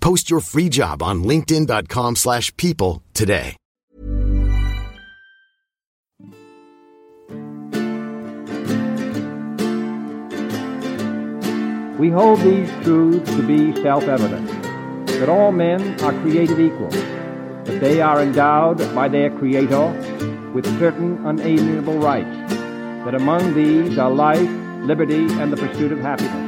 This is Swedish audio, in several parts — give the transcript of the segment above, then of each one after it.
Post your free job on linkedin.com/people slash people today. We hold these truths to be self-evident, that all men are created equal, that they are endowed by their Creator with certain unalienable rights, that among these are life, liberty, and the pursuit of happiness.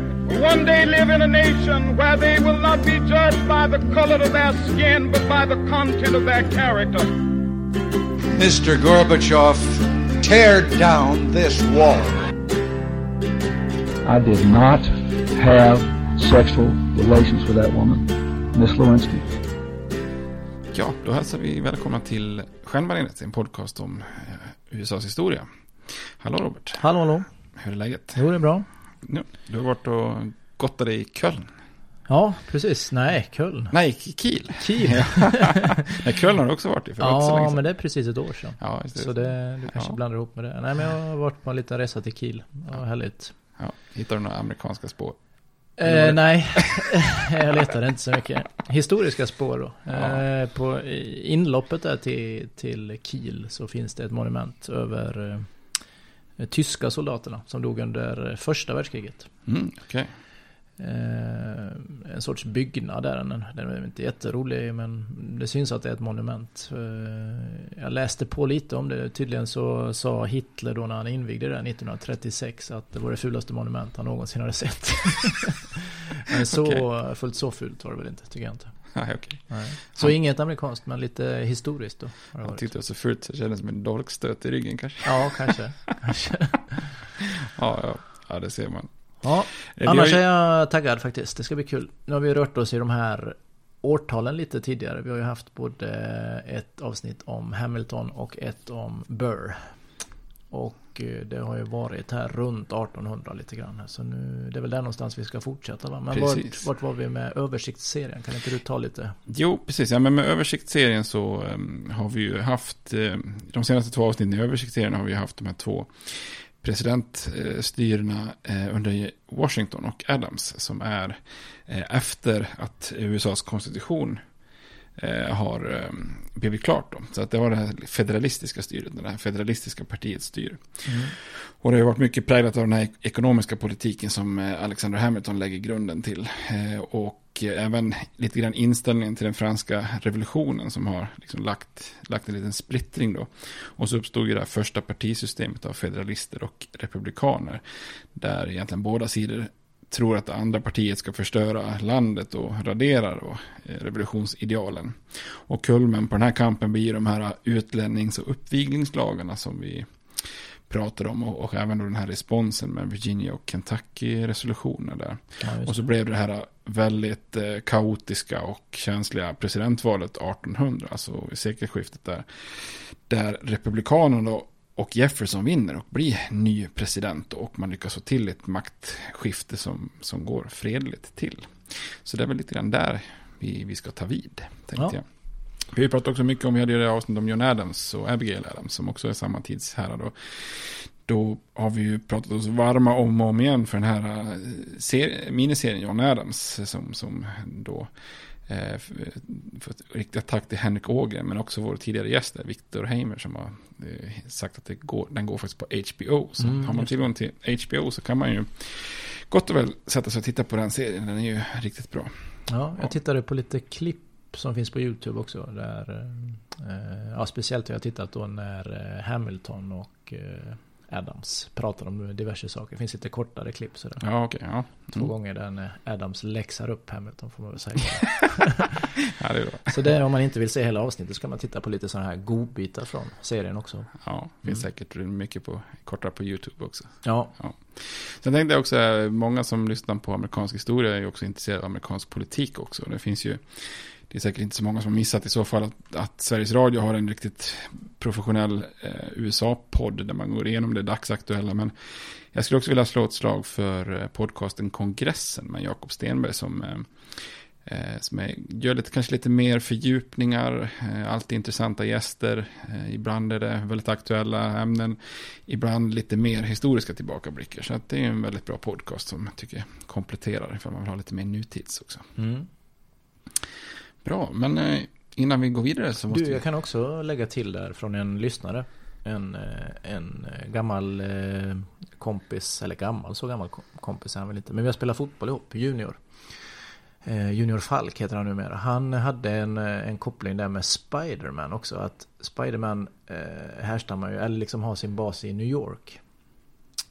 one day live in a nation where they will not be judged by the color of their skin, but by the content of their character. Mr. Gorbachev, tear down this wall. I did not have sexual relations with that woman, Miss Lewinsky. Ja, då hälsar vi välkomna till Stjärnbaneret, en podcast om eh, USAs historia. Hallå Robert. Hallå, hallå. Hur är läget? Jo, det är bra. Ja, du har varit och gottat dig i Köln. Ja, precis. Nej, Köln. Nej, Kiel. Kiel. Nej, Köln har du också varit i för Ja, men det är precis ett år sedan. Ja, just det. Så det, du kanske Ja. blandar ihop med det. Nej, men jag har varit på en liten resa till Kiel. Ja, härligt. Ja, hittar du några amerikanska spår? Eh, nej, jag letade inte så mycket. Historiska spår då. Ja. Eh, på inloppet där till, till Kiel så finns det ett monument över eh, tyska soldaterna som dog under första världskriget. Mm, okej. Eh, en sorts byggnad där. Den, den är inte jätterolig men det syns att det är ett monument. Eh, jag läste på lite om det. Tydligen så sa Hitler då när han invigde det 1936 att det var det fulaste monument han någonsin hade sett. men så, Okej. fullt så fult var det väl inte, tycker jag inte. Nej, okej. Nej. Så Han- inget amerikanskt men lite historiskt då. Han varit. tyckte det var så fult så det kändes som en dolkstöt i ryggen kanske. Ja, kanske. kanske. Ja, ja, ja det ser man. Ja, Eh, annars ju- är jag taggad faktiskt. Det ska bli kul. Nu har vi rört oss i de här årtalen lite tidigare. Vi har ju haft både ett avsnitt om Hamilton och ett om Burr. Och eh, det har ju varit här runt 1800 lite grann. Så nu, det är väl där någonstans vi ska fortsätta va? Men vart, vart var vi med översiktsserien? Kan inte du ta lite? Jo, precis. Ja, men med översiktsserien så um, har vi ju haft, eh, de senaste två avsnitten i översiktsserien har vi haft de här två presidentstyrena eh, under Washington och Adams som är efter att USAs konstitution har eh, blivit klart. Då. Så att det var det här federalistiska styret, det här federalistiska partiets styre. Mm. Och det har varit mycket präglat av den här ekonomiska politiken som eh, Alexander Hamilton lägger grunden till. Eh, och även lite grann inställningen till den franska revolutionen som har liksom lagt, lagt en liten splittring då. Och så uppstod ju det här första partisystemet av federalister och republikaner. Där egentligen båda sidor tror att det andra partiet ska förstöra landet och radera då, eh, revolutionsidealen. Och kulmen på den här kampen blir de här utlännings och uppviglingslagarna som vi pratade om och, och även då den här responsen med Virginia och Kentucky-resolutioner där. Ja, och så blev det här väldigt eh, kaotiska och känsliga presidentvalet 1800, alltså i sekelskiftet där, där republikanerna då och Jefferson vinner och blir ny president och man lyckas få till ett maktskifte som, som går fredligt till. Så det är väl lite grann där vi, vi ska ta vid, tänkte Ja. jag. Vi har ju pratat också mycket om, vi hade ju det avsnitt om John Adams och Abigail Adams som också är samma tidshärad. Då, då har vi ju pratat oss varma om och om igen för den här eh, ser- miniserien John Adams som, som då för ett riktigt tack till Henrik Ågren men också vår tidigare gäst där, Victor Heimer som har eh, sagt att det går, den går faktiskt på HBO. Så Mm, har man tillgång till HBO så kan man ju gott och väl sätta sig och titta på den serien. Den är ju riktigt bra. Ja, jag tittade på lite klipp som finns på YouTube också. Där, eh, ja, speciellt har jag tittat då när eh, Hamilton och eh, Adams pratar om diverse saker. Det finns lite kortare klipp sådär. Ja, okej. ja. Två Mm. gånger där Adams läxar upp Hamilton får man väl säga. Ja, det är bra. Så det, om man inte vill se hela avsnittet så kan man titta på lite sådana här godbitar från serien också. Ja, det finns säkert mycket på, kortare på YouTube också. Ja, Sen tänkte jag också, eh, många som lyssnar på amerikansk historia är ju också intresserade av amerikansk politik också. Det finns ju, det är säkert inte så många som har missat i så fall att, att Sveriges Radio har en riktigt professionell eh, USA-podd där man går igenom det dagsaktuella. Men jag skulle också vilja slå ett slag för eh, podcasten Kongressen med Jakob Stenberg som eh, Eh, som är, gör lite, kanske lite mer fördjupningar, eh, alltid intressanta gäster. Eh, ibland är det väldigt aktuella ämnen, ibland lite mer historiska tillbakablickar. Så att det är en väldigt bra podcast som jag tycker kompletterar ifall man vill ha lite mer nutids också. mm. Bra, men eh, innan vi går vidare så måste Du, vi... jag kan också lägga till där från en lyssnare. En, eh, en eh, gammal kompis, eller gammal, så gammal kom- kompis är han väl inte. Men vi har spelat fotboll ihop, Junior. Junior Falk heter han numera. Han hade en, en koppling där med Spiderman också. Att Spiderman eh, härstammar ju, eller liksom har sin bas i New York.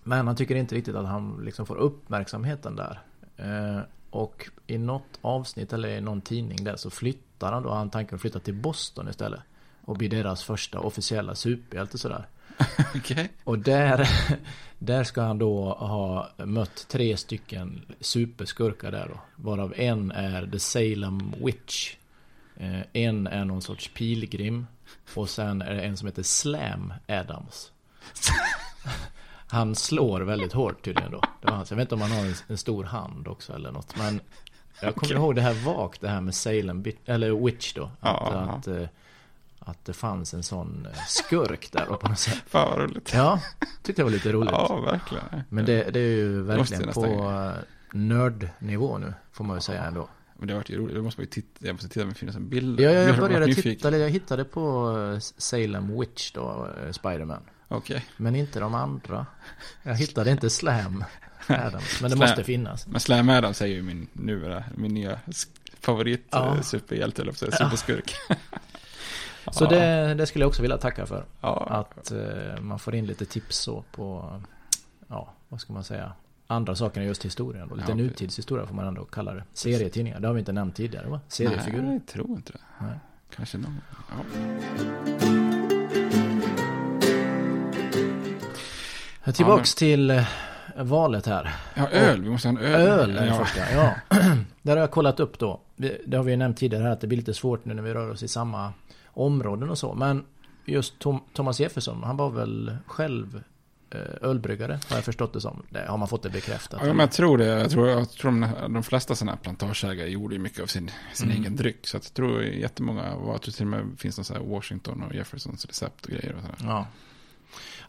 Men han tycker inte riktigt att han liksom får uppmärksamheten där. Eh, och i något avsnitt eller i någon tidning där så flyttar han då, han tanken att flytta till Boston istället. Och bli deras första officiella superhjälte sådär. Okej. Och där, där ska han då ha mött tre stycken superskurkar där då. Varav en är The Salem Witch. Eh, En är någon sorts pilgrim. Och sen är det en som heter Slam Adams. Han slår väldigt hårt tydligen då. Det var hans. Jag vet inte om han har en, en stor hand också eller något. Men jag kommer Okej. ihåg det här vagt, det här med Salem, eller Witch då. Att, Ja, att, eh, att det fanns en sån eh, skurk där då på något sätt. Fan vad roligt. Ja, tyckte jag var lite roligt. Ja, verkligen. Men det, det är ju verkligen jag på eh, nördnivå nu, får man ju säga ändå. Men det har varit ju roligt. Det måste titta, jag måste titta om det finns en bild. Ja, Jag jag, jag började titta, jag hittade på Salem Witch då, Spiderman. Okej. Men inte de andra. Jag hittade inte Slam Adams, men det Slam. måste finnas. Men Slam Adams är ju min, nu, min nya favorit Ja. eh, superhjälte, eller ja. superskurk. Så Ja. det, det skulle jag också vilja tacka för. Ja. Att eh, man får in lite tips så på, ja, vad ska man säga, andra saker än just historien. Då. Lite Ja, nutidshistoria får man ändå kalla det. Serietidningar, det har vi inte nämnt tidigare va? Seriefigurer. Nej, jag tror inte det. Nej. Kanske någon. Ja. Tillbaks till eh, valet här. ja, öl. Vi måste ha en öl. Öl är det ja. första, ja. Där har jag kollat upp då. Det har vi ju nämnt tidigare här att det blir lite svårt nu när vi rör oss i samma områden och så. Men just Tom, Thomas Jefferson, han var väl själv eh, ölbryggare, har jag förstått det som. Det har man fått det bekräftat. Ja, men jag tror det. Jag tror, jag tror de, de flesta sådana här plantageägare gjorde mycket av sin, sin Mm. egen dryck. Så jag tror jättemånga, var- jag tror till och med finns någon så här Washington och Jeffersons recept och grejer och sådär. Ja.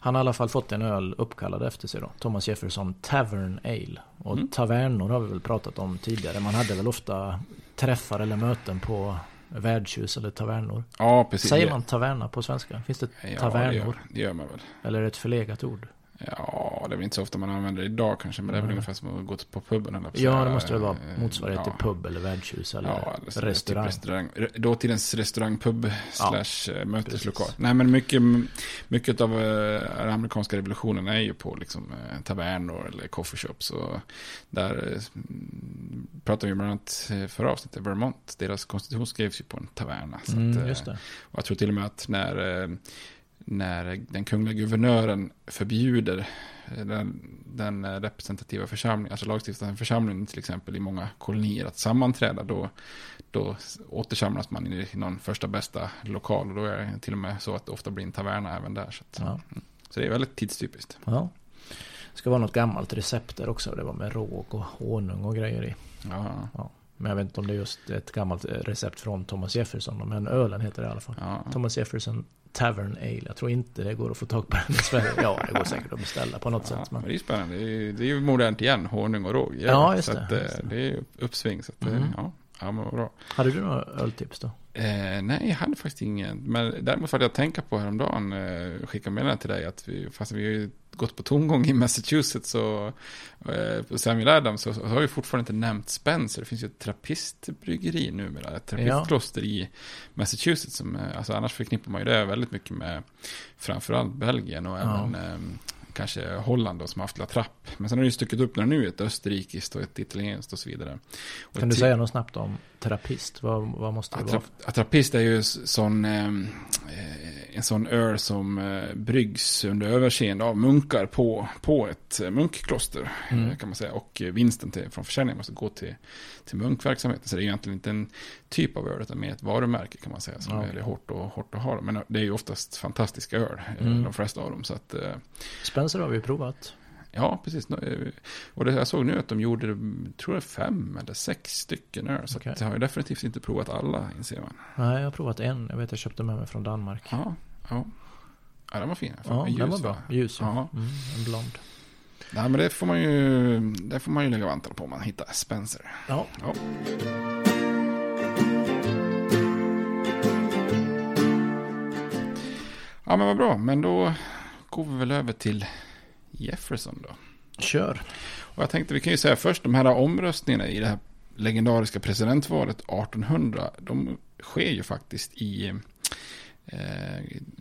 Han har i alla fall fått en öl uppkallad efter sig då. Thomas Jefferson Tavern Ale. Och Mm. tavernor har vi väl pratat om tidigare. Man hade väl ofta träffar eller möten på värdshus eller tavernor. Ja, precis. Säger man taverna på svenska? Finns det Ja, det tavernor? gör, det gör man väl. Eller är det ett förlegat ord? Ja, det är väl inte så ofta man använder det idag kanske, men det är väl ungefär som att gå på puben. Eller Ja, det måste väl vara eh, motsvarighet till ja. pub eller värdshus eller, Ja, eller restaurang. Typ restaurang. Re- Dåtidens restaurangpub slash eh, möteslokal. precis. Nej, men mycket, mycket av eh, den amerikanska revolutionen är ju på liksom, tavernor eller coffeeshops. Och där pratar vi bland annat förra avsnittet, Vermont. Deras konstitution skrevs ju på en taverna. Så Mm, att. Och jag tror till och med att när, när den kungliga guvernören förbjuder eh, den, den eh, representativa församlingen, alltså lagstiftande församlingen till exempel i många kolonier att sammanträda, då, då återsamlas man i, någon första bästa lokal och då är det till och med så att det ofta blir en taverna även där. Så, att, Ja. mm. så det är väldigt tidstypiskt. Ja. Det ska vara något gammalt recept där också. Det var med råg och honung och grejer i. Ja. Ja. Men jag vet inte om det är just ett gammalt eh, recept från Thomas Jefferson. Men ölen heter det i alla fall. Thomas Jefferson Tavern Ale. Jag tror inte det går att få tag på den i Sverige. Ja, det går säkert att beställa på något Ja, sätt. men Men... det är spännande. Det är, ju- det är ju modernt igen, honung och råg. Ja, just det, Att, eh, just det. det är uppsving. Så att, eh, Mm. ja, ja, men bra. Hade du några öltips då? Eh, nej, jag hade faktiskt ingen. Men däremot hade jag tänka på häromdagen, eh, skicka meddelande till dig, att vi, fast vi har ju gått på tomgång i Massachusetts och eh, Samuel Adams så, så har vi fortfarande inte nämnt Spencer. Det finns ju ett trappistbryggeri numera, ett trappistkloster i Massachusetts. Som, eh, alltså annars förknippar man ju det väldigt mycket med framförallt Belgien och Ja. även eh, kanske Holland då, som har haft La Trapp. Men sen har det ju stuckit upp några nu, ett österrikiskt och ett italienskt och så vidare. Och Kan du säga något snabbt om terapist? Vad, vad måste det vara? Attrap- Attrapist är ju sån, eh, eh, en sån öl som eh, bryggs under överseende av munkar på, på ett eh, munkkloster. Mm. eh, Kan man säga. Och eh, vinsten till, från försäljningen måste gå till, till munkverksamheten. Så det är egentligen inte en typ av öl utan mer ett varumärke kan man säga. Som Ja. är väldigt hårt, och, hårt att ha. Men det är ju oftast fantastiska öl, Mm. de flesta av dem. Så att, eh, Spencer har vi provat. Ja, precis. Eh, Och det, jag såg nu att de gjorde, tror jag, fem eller sex stycken öl. Så att jag har ju definitivt inte provat alla, inser man. Nej, jag har provat en. Jag vet jag köpte med mig från Danmark. Ja, ja. Ja, den var fin. Fan, Ja, ljus, den var bra. Ljus, ja. Ja. Mm, en blond. Nej, men det får man ju, det får man ju lägga vantarna på om man hittar Spencer. Ja. Ja. Ja, men vad bra. Men då går vi väl över till Jefferson då. Kör. Och jag tänkte vi kan ju säga först de här omröstningarna i det här legendariska presidentvalet 1800. De sker ju faktiskt i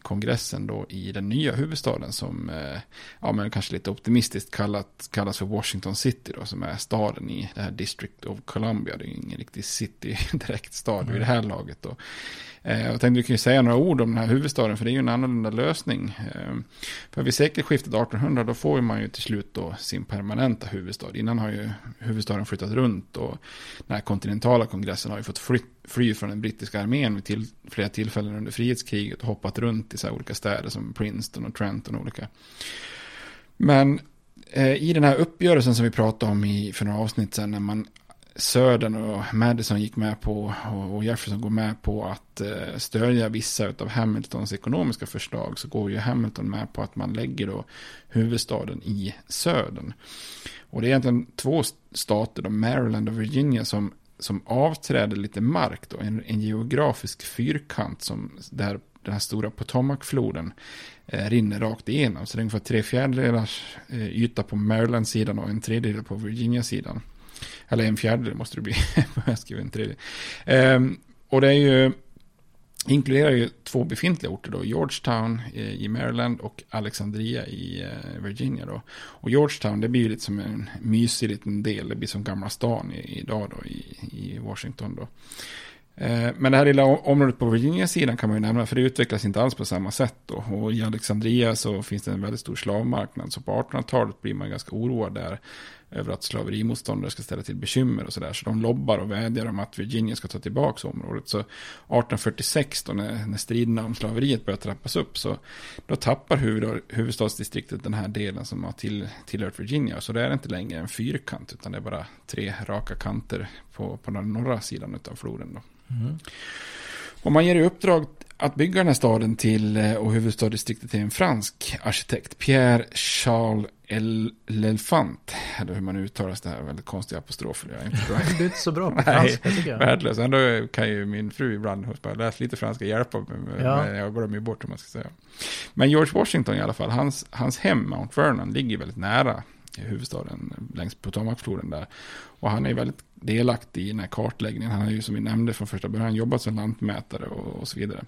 kongressen då i den nya huvudstaden som eh, ja men kanske lite optimistiskt kallat, kallas för Washington City då som är staden i det här District of Columbia. Det är ingen riktig city direkt stad vid det här laget då. Eh, Jag tänkte vi kan ju säga några ord om den här huvudstaden för det är ju en annorlunda lösning. Eh, För vid sekelskiftet 1800 då får man ju till slut då sin permanenta huvudstad. Innan har ju huvudstaden flyttat runt och den här kontinentala kongressen har ju fått fly, fly från den brittiska armén vid till, flera tillfällen under frihetskriget och hoppat runt i så här olika städer som Princeton och Trenton och olika. Men eh, i den här uppgörelsen som vi pratade om i, för några avsnitt sedan när man Södern och Madison gick med på och och Jefferson går med på att eh, stödja vissa av Hamiltons ekonomiska förslag så går ju Hamilton med på att man lägger då huvudstaden i södern. Och det är egentligen två stater, då Maryland och Virginia, som, som avträder lite mark då, en, en geografisk fyrkant som där den här stora potomacfloden eh, rinner rakt igenom. Så det är ungefär tre fjärdedelars eh, yta på Maryland-sidan och en tredjedel på Virginia-sidan. Eller en fjärdedel måste det bli. jag skriver en tredjedel. Eh, och det är ju, inkluderar ju två befintliga orter då. Georgetown eh, i Maryland och Alexandria i eh, Virginia då. Och Georgetown det blir ju lite som en mysig liten del. Det blir som gamla stan idag då i, i Washington då. Eh, men det här lilla området på Virginia-sidan kan man ju nämna, för det utvecklas inte alls på samma sätt då. Och i Alexandria så finns det en väldigt stor slavmarknad, så på 1800-talet blir man ganska oroad där över att slaverimotståndare ska ställa till bekymmer och sådär. Så de lobbar och vädjar om att Virginia ska ta tillbaka området. Så 1846 då när, när striderna om slaveriet börjar trappas upp så då tappar huvud, huvudstadsdistriktet den här delen som har till, tillhört Virginia. Så det är inte längre en fyrkant utan det är bara tre raka kanter på, på den norra sidan av floden då. Mm. Och man ger i uppdrag att bygga den här staden till eh, och huvudstadsdistriktet till en fransk arkitekt, Pierre Charles L'Elefant. Eller hur man uttalar det här, väldigt konstiga apostrofer. Jag är inte bra. Du är inte så bra på franska tycker jag. Värdelös. Ändå kan ju min fru ibland bara läsa lite franska hjälpa mig. Ja. Men jag glömmer ju bort hur man ska säga. Men George Washington i alla fall, hans, hans hem, Mount Vernon, ligger väldigt nära huvudstaden längs Potomacfloden där. Och han är väldigt delaktig i den här kartläggningen. Han har ju som vi nämnde från första början jobbat som lantmätare och, och så vidare.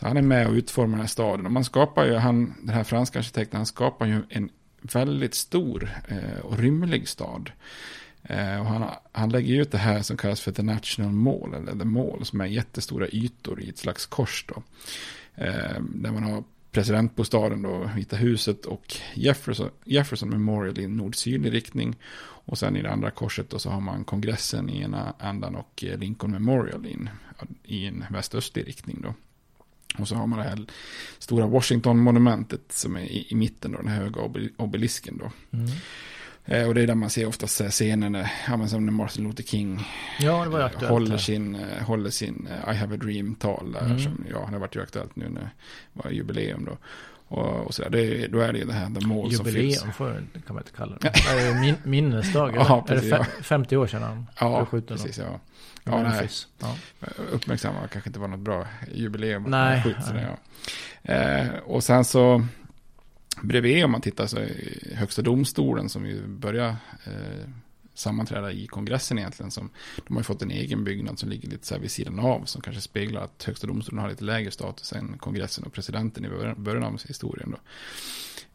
Så han är med och utformar den här staden. Och man skapar ju, han, den här franska arkitekten, han skapar ju en väldigt stor eh, och rymlig stad. Eh, och han, han lägger ut det här som kallas för The National Mall, eller The Mall, som är jättestora ytor i ett slags kors då. Eh, där man har presidentbostaden då, Vita huset och Jefferson, Jefferson Memorial i nord-sydlig riktning. Och sen i det andra korset då så har man kongressen i ena ändan och eh, Lincoln Memorial in, i en väst-östlig riktning då. Och så har man det här stora Washington-monumentet som är i, i mitten då, den här höga obelisken då. Mm. Eh, och det är där man ser oftast scener när, ja, som när Martin Luther King Ja, eh, aktuellt håller sin, eh, håller sin eh, I have a dream-tal där. Mm. Som, ja, det har varit ju aktuellt nu när det var jubileum då. Och, och så det, då är det ju det här, the mål som fylls. Jubileum får, kan man inte kalla det. Det är min, minnesdag, är det precis, fe- ja. 50 år sedan han Ja, blev skjuten? precis. Ja. Ja, nej. Ja. Uppmärksamma kanske inte var något bra jubileum. Nej, Skjut, så nej. där, ja. eh, och sen så bredvid om man tittar så högsta domstolen som ju börjar eh, sammanträda i kongressen egentligen. Som, de har ju fått en egen byggnad som ligger lite så här vid sidan av. Som kanske speglar att högsta domstolen har lite lägre status än kongressen och presidenten i början av historien. Då.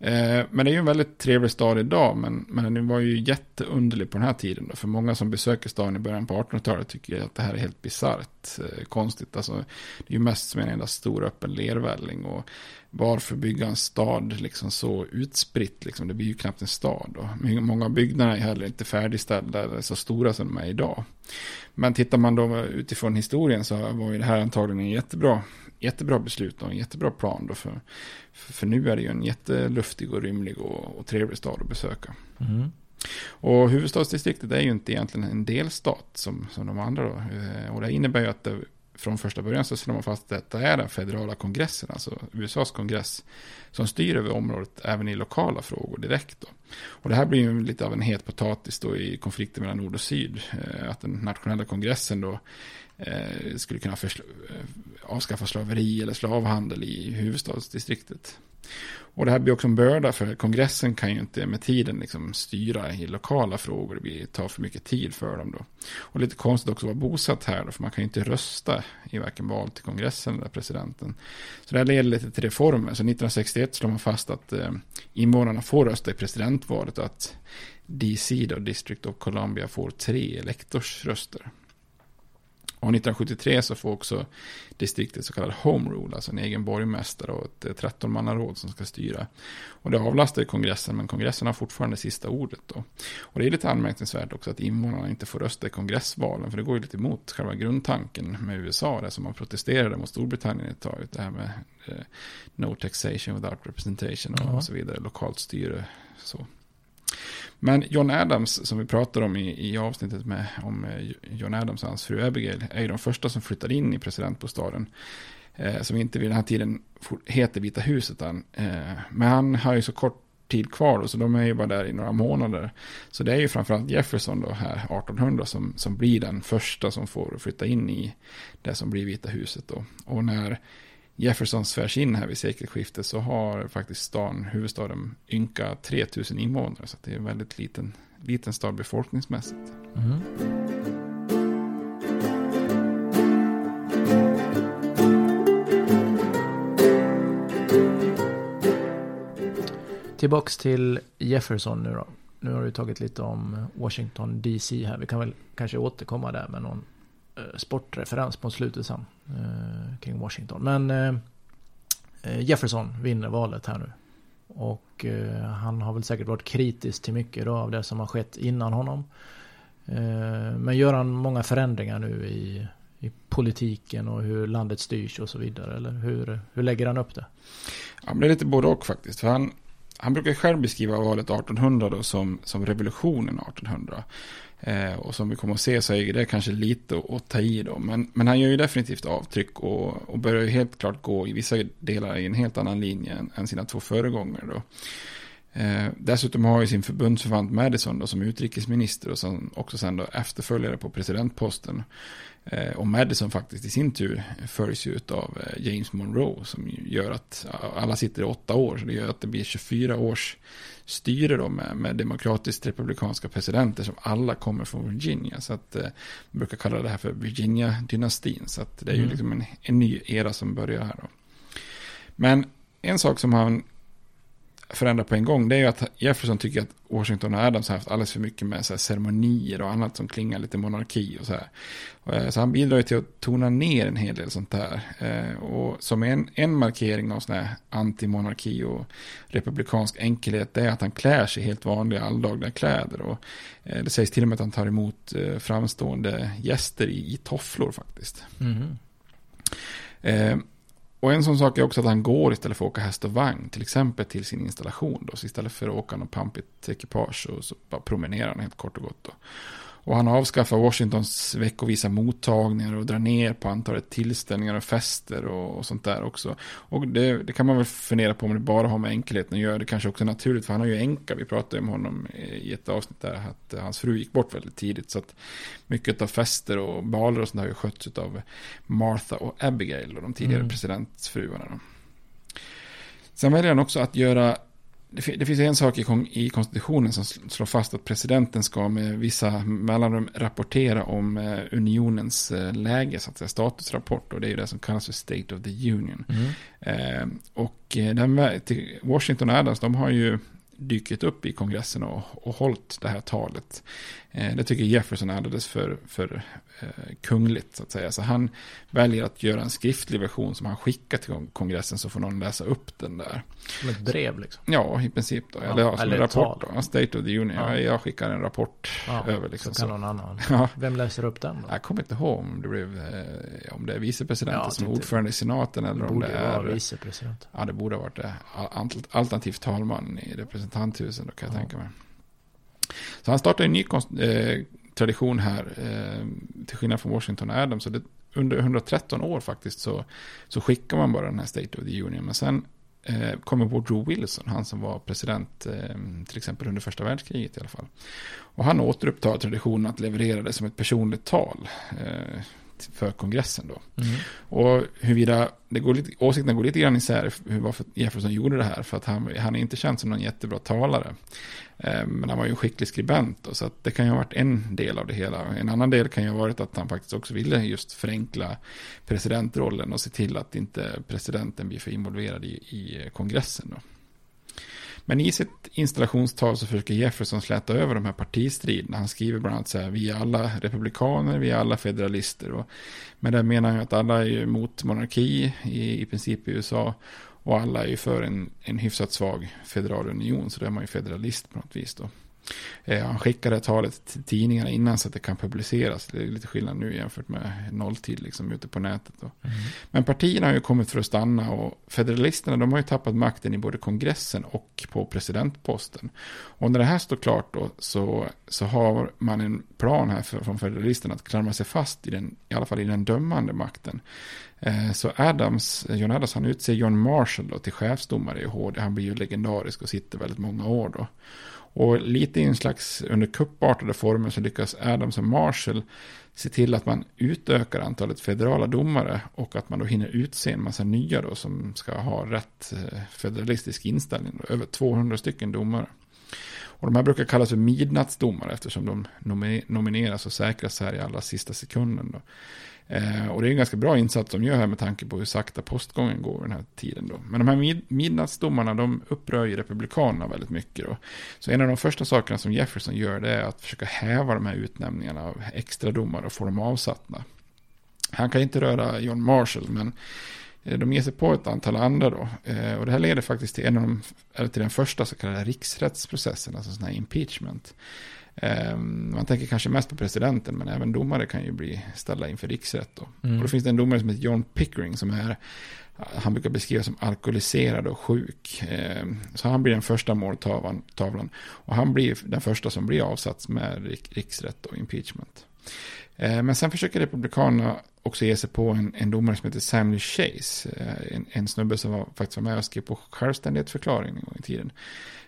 Eh, men det är ju en väldigt trevlig stad idag, men, men den var ju jätteunderlig på den här tiden. Då, för många som besöker staden i början på 1800-talet tycker att det här är helt bisarrt, eh, konstigt. Alltså, det är ju mest som en enda stor öppen lervälling. Och varför bygga en stad liksom så utspritt? Liksom? Det blir ju knappt en stad. Då. Många av byggnaderna är heller inte färdigställda eller så stora som de är idag. Men tittar man då utifrån historien så var ju det här antagligen en jättebra, jättebra beslut och en jättebra plan. Då för, för, för nu är det ju en jätteluftig och rymlig och, och trevlig stad att besöka. Mm. Och huvudstadsdistriktet är ju inte egentligen en delstat som, som de andra då. Eh, Och det innebär ju att det, från första början så slår man fast att detta är den federala kongressen, alltså USAs kongress, som styr över området även i lokala frågor direkt. Då. Och det här blir ju lite av en het potatis då i konflikten mellan nord och syd. Eh, Att den nationella kongressen då eh, skulle kunna försl- eh, avskaffa slaveri eller slavhandel i huvudstadsdistriktet. Och det här blir också en börda för kongressen kan ju inte med tiden liksom styra i lokala frågor. Det blir, tar för mycket tid för dem då. Och lite konstigt också att vara bosatt här då, för man kan ju inte rösta i varken val till kongressen eller presidenten. Så det här leder lite till reformer. Så 1961 slår man fast att eh, invånarna får rösta i presidentvalet och att DC, då, District of Columbia, får tre elektorsröster. Och 1973 så får också distriktet så kallad home rule, alltså en egen borgmästare och ett 13-mannaråd som ska styra. Och det avlastar kongressen, men kongressen har fortfarande sista ordet då. Och det är lite anmärkningsvärt också att invånarna inte får rösta i kongressvalen, för det går ju lite emot själva grundtanken med USA, det som man protesterade mot Storbritannien ett tag, det här med eh, no taxation without representation och, Ja. så vidare, lokalt styre. Så. Men John Adams, som vi pratade om i, i avsnittet med, om eh, John Adams och hans fru Abigail, är ju de första som flyttar in i presidentbostaden. Eh, som inte vid den här tiden heter Vita huset än. Eh, men han har ju så kort tid kvar, då, så de är ju bara där i några månader. Så det är ju framförallt Jefferson då här 1800 som, som blir den första som får flytta in i det som blir Vita huset då. Och när Jefferson svärs in här vid sekelskiftet så har faktiskt stan, huvudstaden, ynka 3000 invånare. Så att det är en väldigt liten, liten stad befolkningsmässigt. Mm. Tillbaks till Jefferson nu då. Nu har du tagit lite om Washington DC här. Vi kan väl kanske återkomma där med någon Eh, sportreferens på slutet sen. Eh, kring Washington. Men eh, eh, Jefferson vinner valet här nu. Och eh, han har väl säkert varit kritisk till mycket då av det som har skett innan honom. Eh, men gör han många förändringar nu i, i politiken och hur landet styrs och så vidare? Eller hur, hur lägger han upp det? Ja, men det är lite både och faktiskt. För han, han brukar själv beskriva valet 1800 då som, som revolutionen 1800. Eh, och som vi kommer att se så är det kanske lite att, ta i då. Men, men han gör ju definitivt avtryck och, och börjar ju helt klart gå i vissa delar i en helt annan linje än, än sina två föregångare då. Eh, dessutom har ju sin förbundsförvant Madison då, som utrikesminister och som också sen då efterföljare på presidentposten. Eh, och Madison faktiskt i sin tur följs ju av eh, James Monroe som gör att alla sitter i åtta år. Så det gör att det blir 24 års styre då med, med demokratiskt republikanska presidenter som alla kommer från Virginia. Så att eh, man brukar kalla det här för Virginia-dynastin. Så att det är ju Mm. liksom en, en ny era som börjar här då. Men en sak som han förändrar på en gång, det är ju att Jefferson tycker att Washington och Adams har haft alldeles för mycket med så här ceremonier och annat som klingar lite monarki och så här. Eh, Så han bidrar ju till att tona ner en hel del sånt där. Eh, Och som en, en markering av sån här antimonarki och republikansk enkelhet, det är att han klär sig i helt vanliga alldagliga kläder. Och eh, det sägs till och med att han tar emot framstående gäster i, i tofflor faktiskt. Mhm. Och en sån sak är också att han går istället för att åka häst och vagn. Till exempel till sin installation. Då. Så istället för att åka något pampigt ekipage så, så bara promenerar han helt kort och gott. Då. Och han avskaffar Washingtons veckovisa mottagningar och drar ner på antalet tillställningar och fester och, och sånt där också. Och det, det kan man väl fundera på om det bara har med enkelheten att göra. Det kanske också är naturligt för han har ju änka. Vi pratade om honom i ett avsnitt där att eh, hans fru gick bort väldigt tidigt. Så att mycket av fester och baler och sånt har ju skötts av Martha och Abigail och de tidigare Mm. presidentsfruarna. Sen väljer han också att göra det fi- det finns en sak i, kon- i konstitutionen som sl- slår fast att presidenten ska med vissa mellanrum rapportera om eh, unionens eh, läge, så att säga, statusrapport. Och det är ju det som kallas för State of the Union. Mm. Eh, och den, Washington och Adams, de har ju dykt upp i kongressen och, och hållit det här talet. Eh, det tycker Jefferson är alldeles för, för eh, kungligt, så att säga. Så han väljer att göra en skriftlig version som han skickar till kon- kongressen, så får någon läsa upp den där. Som ett brev liksom. Ja, i princip då. Ja, eller ja, som eller en rapport tal. då. State of the Union. Ja. Ja. Jag skickar en rapport Ja, över liksom. så kan någon annan. Ja. Vem läser upp den då? Jag kommer inte ihåg om det, blev, eh, om det är vicepresidenten Ja, som är tänkte- ordförande i senaten eller om borde det är... vara vicepresident. Ja, det borde ha varit det. Al- Alternativt talman i representanthuset då kan jag Ja. tänka mig. Så han startar en ny eh, tradition här, eh, till skillnad från Washington och Adams. Så det, under 113 år faktiskt så, så skickar man bara den här State of the Union. Men sen eh, kommer Woodrow Wilson, han som var president eh, till exempel under första världskriget i alla fall. Och han återupptar traditionen att leverera det som ett personligt tal eh, för kongressen då. Mm. Och huruvida, det går lite, åsikterna går lite grann isär hur varför Jefferson gjorde det här. För att han, han är inte känd som någon jättebra talare. Eh, Men han var ju en skicklig skribent då, så att det kan ju ha varit en del av det hela. En annan del kan ju ha varit att han faktiskt också ville just förenkla presidentrollen och se till att inte presidenten blir för involverad i, i kongressen. Då. Men i sitt installationstal så försöker Jefferson släta över de här partistriderna. Han skriver bland annat så här, vi är alla republikaner, vi är alla federalister. Och men det menar han att alla är ju mot monarki i, i princip i USA. Och alla är ju för en, en hyfsat svag federal union, så då är man ju federalist på något vis då. Eh, han här talet till tidningarna innan så att det kan publiceras. Det är lite skillnad nu jämfört med nolltid liksom ute på nätet. Då. Men partierna har ju kommit för att stanna och federalisterna de har ju tappat makten i både kongressen och på presidentposten. Och när det här står klart då så, så har man en plan här för, från federalisterna att klamra sig fast i den, i alla fall i den dömande makten. Eh, så Adams, John Adams han utser John Marshall då till chefsdomare i HD. Han blir ju legendarisk och sitter väldigt många år då. Och lite i en slags under kuppartade former så lyckas Adams och Marshall se till att man utökar antalet federala domare och att man då hinner utse en massa nya då som ska ha rätt eh, federalistisk inställning. Då, över 200 stycken domare. Och de här brukar kallas för midnattsdomare eftersom de nomineras och säkras här i allra sista sekunden. Då. Eh, och det är en ganska bra insats de gör här med tanke på hur sakta postgången går den här tiden. Då. Men de här mid- midnattsdomarna de upprör ju republikanerna väldigt mycket. Då. Så en av de första sakerna som Jefferson gör det är att försöka häva de här utnämningarna av extra domare och få dem avsatta. Han kan inte röra John Marshall men eh, de ger sig på ett antal andra då. Eh, och det här leder faktiskt till, en av de, eller till den första så kallade riksrättsprocessen, alltså sån här impeachment. Eh, man tänker kanske mest på presidenten, men även domare kan ju bli ställda inför riksrätt. Då. Mm. Och då finns det en domare som heter John Pickering som är han brukar beskrivas som alkoholiserad och sjuk. Eh, så han blir den första måltavlan. Och han blir den första som blir avsatt med riksrätt och impeachment. Eh, men sen försöker Republikanerna också ge sig på en, en domare som heter Samuel Chase. Eh, en, en snubbe som var, faktiskt var med och skrev på självständighetsförklaringen en gång i tiden.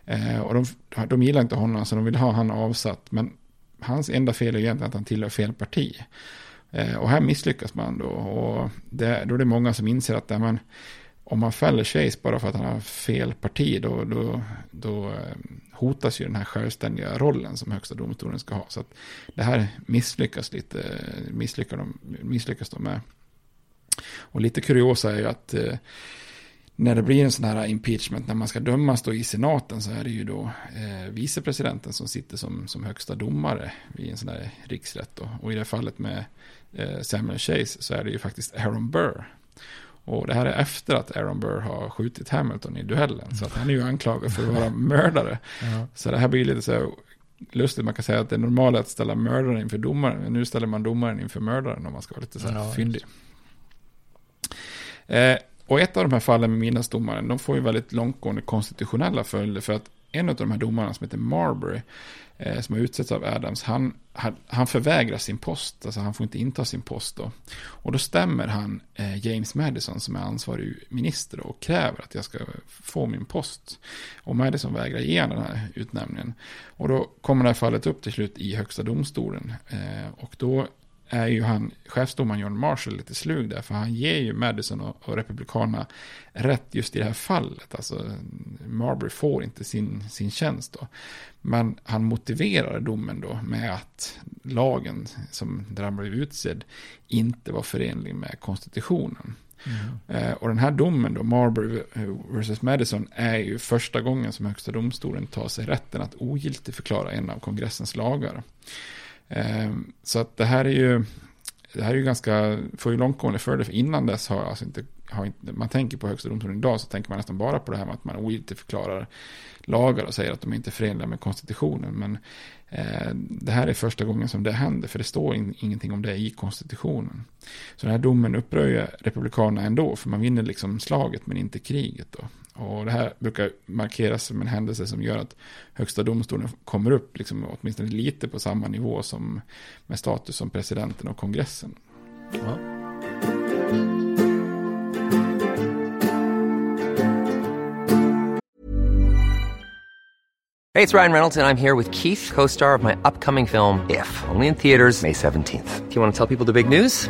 Eh, och de, de gillar inte honom så de vill ha han avsatt. Men hans enda fel är egentligen att han tillhör fel parti. Eh, och här misslyckas man då. Och det, då är det många som inser att man, om man fäller Chase bara för att han har fel parti, då, då, då eh, hotas ju den här självständiga rollen som högsta domstolen ska ha. Så att det här misslyckas lite, misslyckas de, misslyckas de med. Och lite kuriosa är ju att eh, när det blir en sån här impeachment, när man ska dömas då i senaten så är det ju då eh, vicepresidenten som sitter som, som högsta domare i en sån här riksrätt. Då. Och i det fallet med eh, Samuel Chase så är det ju faktiskt Aaron Burr. Och det här är efter att Aaron Burr har skjutit Hamilton i duellen. Så att han är ju anklagad för att vara mördare. Ja. Så det här blir lite så här lustigt. Man kan säga att det normala är att ställa mördaren inför domaren. Men nu ställer man domaren inför mördaren om man ska vara lite så här ja, fyndig. Eh, och ett av de här fallen med midnattsdomaren, de får ju väldigt långtgående konstitutionella följder. För att en av de här domarna som heter Marbury, Eh, som har utsetts av Adams, han, han, han förvägras sin post. Alltså han får inte inta sin post då. Och då stämmer han eh, James Madison som är ansvarig minister då, och kräver att jag ska få min post. Och Madison vägrar ge den här utnämningen. Och då kommer det här fallet upp till slut i högsta domstolen. Eh, och då är ju han, chefsdomaren John Marshall lite slug där, för han ger ju Madison och, och Republikanerna rätt just i det här fallet. Alltså, Marbury får inte sin, sin tjänst då. Men han motiverar domen då med att lagen som där han blev utsedd inte var förenlig med konstitutionen. Mm. Eh, och den här domen då, Marbury vs. Madison, är ju första gången som högsta domstolen tar sig rätten att ogiltigförklara en av kongressens lagar. Ehm, så att det här är ju, det här är ju ganska, får ju långtgående följder, för innan dess har alltså inte, har inte, man tänker på högsta domstolen idag så tänker man nästan bara på det här med att man ogiltigförklarar lagar och säger att de inte är förenliga med konstitutionen. Men eh, det här är första gången som det händer, för det står in, ingenting om det i konstitutionen. Så den här domen upprör ju republikanerna ändå, för man vinner liksom slaget men inte kriget då. Och det här brukar markeras som en händelse som gör att högsta domstolen kommer upp liksom åtminstone lite på samma nivå som med status som presidenten och kongressen. Ja. Hej, det är Ryan Reynolds och jag är här med Keith, co-star of my upcoming film If, only in theaters May 17th. Do you want to tell people the big news?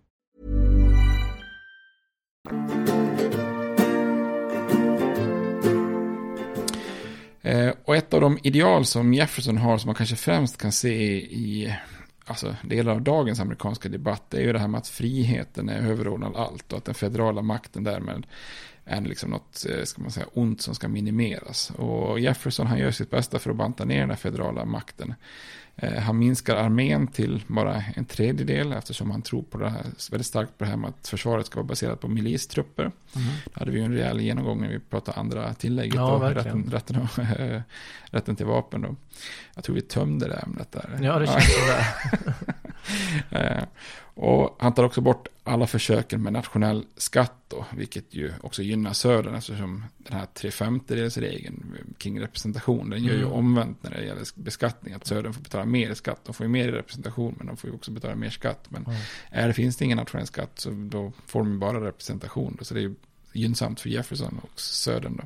Eh, och ett av de ideal som Jefferson har som man kanske främst kan se i alltså, delar av dagens amerikanska debatt är ju det här med att friheten är överordnad allt och att den federala makten därmed är liksom något, eh, ska man säga, ont som ska minimeras. Och Jefferson han gör sitt bästa för att banta ner den här federala makten. Eh, han minskar armén till bara en tredjedel eftersom han tror på det här, väldigt starkt på det här med att försvaret ska vara baserat på milistrupper. Mm. Då hade vi ju en rejäl genomgång när vi pratade andra tillägget. Ja, då, rätten, rätten, rätten till vapen. Då. Jag tror vi tömde det ämnet där. Ja, det känns ja. Eh, och han tar också bort alla försöken med nationell skatt då, vilket ju också gynnar södern eftersom den här tre femtedelsregeln kring representation, den gör ju Mm. omvänt när det gäller beskattning, att södern får betala mer i skatt, de får ju mer i representation, men de får ju också betala mer skatt, men Mm. är det finns det ingen nationell skatt så då får de bara representation, då, så det är ju gynnsamt för Jefferson och södern då.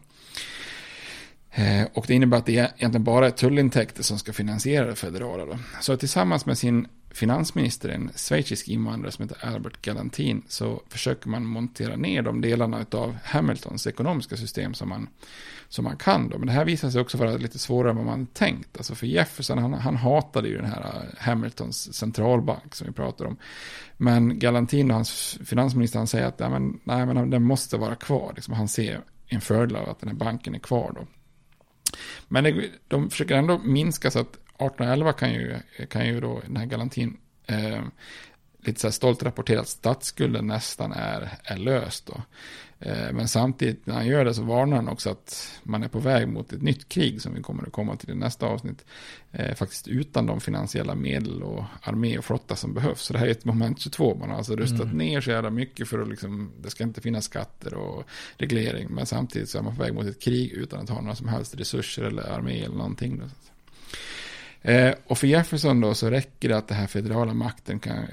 Eh, Och det innebär att det egentligen bara är tullintäkter som ska finansiera det federala. Då. Så tillsammans med sin finansminister, en schweizisk invandrare som heter Albert Galantin, så försöker man montera ner de delarna av Hamiltons ekonomiska system som man, som man kan. Då. Men det här visar sig också vara lite svårare än vad man tänkt. Alltså för Jefferson, han, han hatade ju den här äh, Hamiltons centralbank som vi pratar om. Men Galantin och hans finansminister, han säger att nej, men, nej, men den måste vara kvar. Liksom, han ser en fördel av att den här banken är kvar då. Men det, de försöker ändå minska så att 1811 kan ju, kan ju då den här Galantin eh, lite så här stolt rapportera att statsskulden nästan är, är löst då. Eh, men samtidigt när han gör det så varnar han också att man är på väg mot ett nytt krig som vi kommer att komma till i nästa avsnitt. Eh, faktiskt utan de finansiella medel och armé och flotta som behövs. Så det här är ett moment 22. Man har alltså rustat Mm. ner så jävla mycket för att liksom, det ska inte finnas skatter och reglering. Men samtidigt så är man på väg mot ett krig utan att ha några som helst resurser eller armé eller någonting. Då. Eh, och för Jefferson då så räcker det att det här federala makten kan,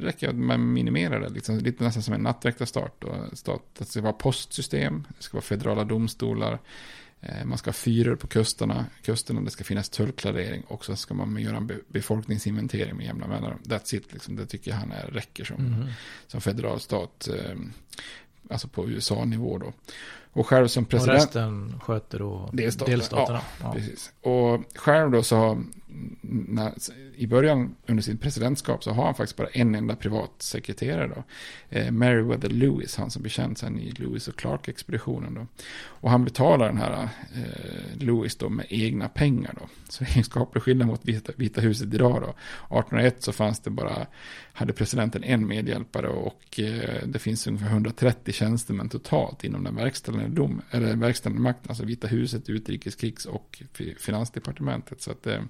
räcker att man minimerar det, liksom, lite nästan som en nattväktarstat. Att det ska vara postsystem, det ska vara federala domstolar, eh, man ska ha fyror på kusterna, kusterna, det ska finnas tullklarering och så ska man göra en be, befolkningsinventering med jämna mellanrum. That's it, liksom, det tycker han är, räcker som, Mhm. som federal stat, eh, alltså på USA-nivå då. Och själv som Och president... resten sköter då Delstaterna. delstaterna. Ja, precis. Och själv då så när, i början under sitt presidentskap så har han faktiskt bara en enda privatsekreterare då. Eh, Meriwether Lewis, han som blir känd sen i Lewis och Clark-expeditionen då. Och han betalar den här eh, Lewis då med egna pengar då. Så det är en skaplig skillnad mot Vita, Vita huset idag då. 1801 så fanns det bara, hade presidenten en medhjälpare och eh, det finns ungefär 130 tjänstemän totalt inom den verkställande dom, eller verkställande makten, alltså Vita huset, utrikeskrigs och finansdepartementet. Så att, eh,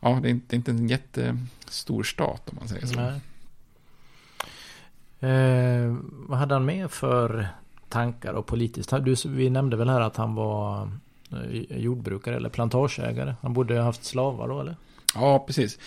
ja, det är inte, det är inte en jättestor stat om man säger så. Eh, vad hade han med för tankar och politiskt? Du, vi nämnde väl här att han var eh, jordbrukare eller plantageägare. Han borde ha haft slavar då eller? Ja, precis.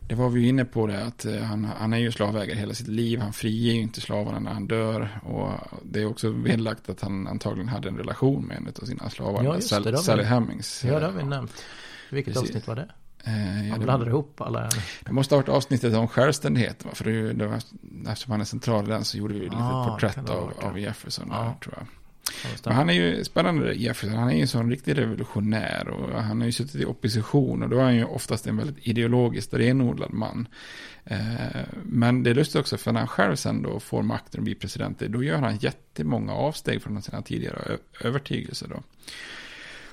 Det var vi inne på det, att eh, han, han är ju slavägare hela sitt liv. Han friger ju inte slavarna när han dör. Och det är också vedlagt att han antagligen hade en relation med en av sina slavar. Ja, just det, Sally Hemmings. Ja, det har vi nämnt. Vilket Precis. avsnitt var det? Eh, Han blandade ihop alla. Det måste ha varit avsnittet om självständighet. För det, det var, eftersom han är central i den så gjorde vi lite Ah, porträtt av, av. Jefferson. Ja. Där, tror jag. Men han är ju spännande Jefferson. Han är ju en sån riktig revolutionär. Och han har ju suttit i opposition. Och då är han ju oftast en väldigt ideologiskt renodlad man. Eh, men det är lustigt också. För när han själv sen då får makten och blir president. Då gör han jättemånga avsteg från sina tidigare övertygelser. Då.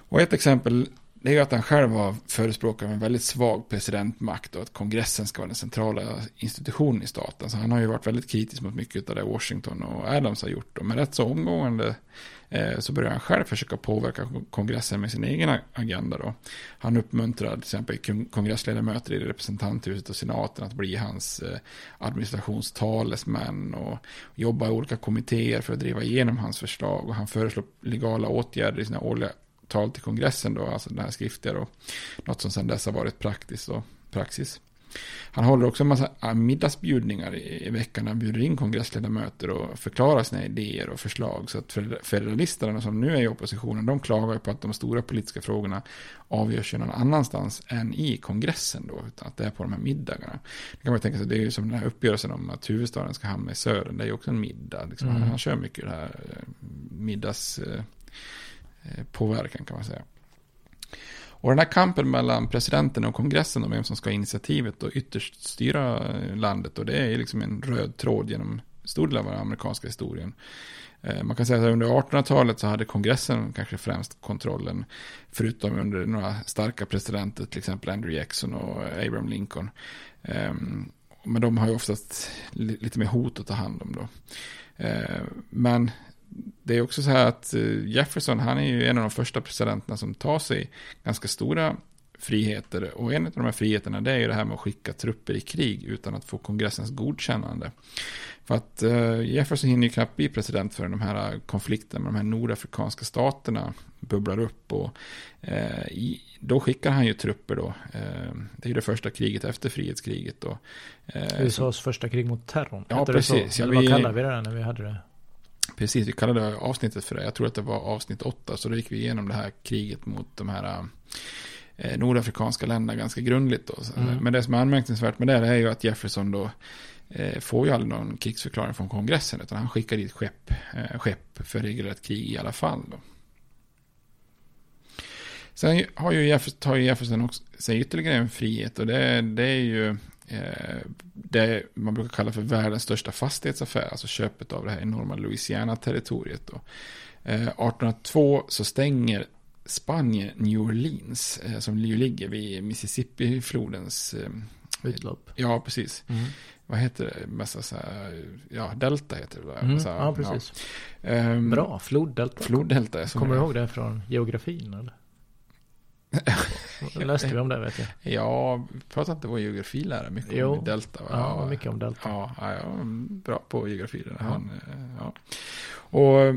Och ett exempel det är ju att han själv var förespråkare av en väldigt svag presidentmakt och att kongressen ska vara den centrala institutionen i staten. Så han har ju varit väldigt kritisk mot mycket av det Washington och Adams har gjort. Och rätt så omgående eh, så börjar han själv försöka påverka kongressen med sin egen agenda då. Han uppmuntrar till exempel kongressledamöter i representanthuset och senaten att bli hans eh, administrationstalesmän och jobba i olika kommittéer för att driva igenom hans förslag. Och han föreslår legala åtgärder i sina årliga tal till kongressen då, alltså den här skriftliga då. Något som sedan dess har varit praktiskt och praxis. Han håller också en massa äh, middagsbjudningar i, i veckan. Han bjuder in kongressledamöter och förklarar sina idéer och förslag. Så att feder- federalisterna som nu är i oppositionen, de klagar på att de stora politiska frågorna avgörs ju någon annanstans än i kongressen då. Utan att det är på de här middagarna. Det kan man tänka sig, det är ju som den här uppgörelsen om att huvudstaden ska hamna i södern. Det är ju också en middag. Liksom. Mm. Han, han kör mycket det här eh, middags... Eh, påverkan kan man säga. Och den här kampen mellan presidenten och kongressen om vem som ska ha initiativet och ytterst styra eh, landet och det är liksom en röd tråd genom stor del av den amerikanska historien. Eh, man kan säga att under 1800-talet så hade kongressen kanske främst kontrollen, förutom under några starka presidenter, till exempel Andrew Jackson och Abraham Lincoln. Ehm, men de har ju oftast lite mer hot att ta hand om då. Ehm, men det är också så här att eh, Jefferson, han är ju en av de första presidenterna som tar sig ganska stora friheter. Och en av de här friheterna det är ju det här med att skicka trupper i krig utan att få kongressens godkännande. För att uh, Jefferson hinner ju knappt bli president förrän de här konflikterna med de här nordafrikanska staterna bubblar upp. Och i, då skickar han ju trupper då. Det är ju det första kriget efter frihetskriget då. USAs första krig mot terrorn. Ja, precis. Ja, vad kallar vi det när vi hade det? Precis, vi kallade avsnittet för det. Jag tror att det var avsnitt åtta. Så då gick vi igenom det här kriget mot de här eh, nordafrikanska länderna ganska grundligt. Mm. Men det som är anmärkningsvärt med det är ju att Jefferson då eh, får ju aldrig någon krigsförklaring från kongressen. Utan han skickar dit skepp, eh, skepp för regelrätt krig i alla fall. Då. Sen har ju Jefferson, tar ju Jefferson också sig ytterligare en frihet. Och det, det är ju det man brukar kalla för världens största fastighetsaffär, alltså köpet av det här enorma Louisiana-territoriet. 1802 eh, så stänger Spanien New Orleans, eh, som ju ligger vid Mississippi-flodens utlopp. Ja, precis. Mm. Vad heter det? Massa så här, ja, delta heter det. Mm. Massa, ja, precis. Ja. Um, Bra, floddelta. Floddelta. Kommer du ihåg det från geografin? Eller? Läste vi om det vet jag. Ja, pratade inte vår geografilärare mycket jo. om delta? Ja, ja, mycket om delta. Ja, ja, ja bra på geografi. Ja. Han, ja. Och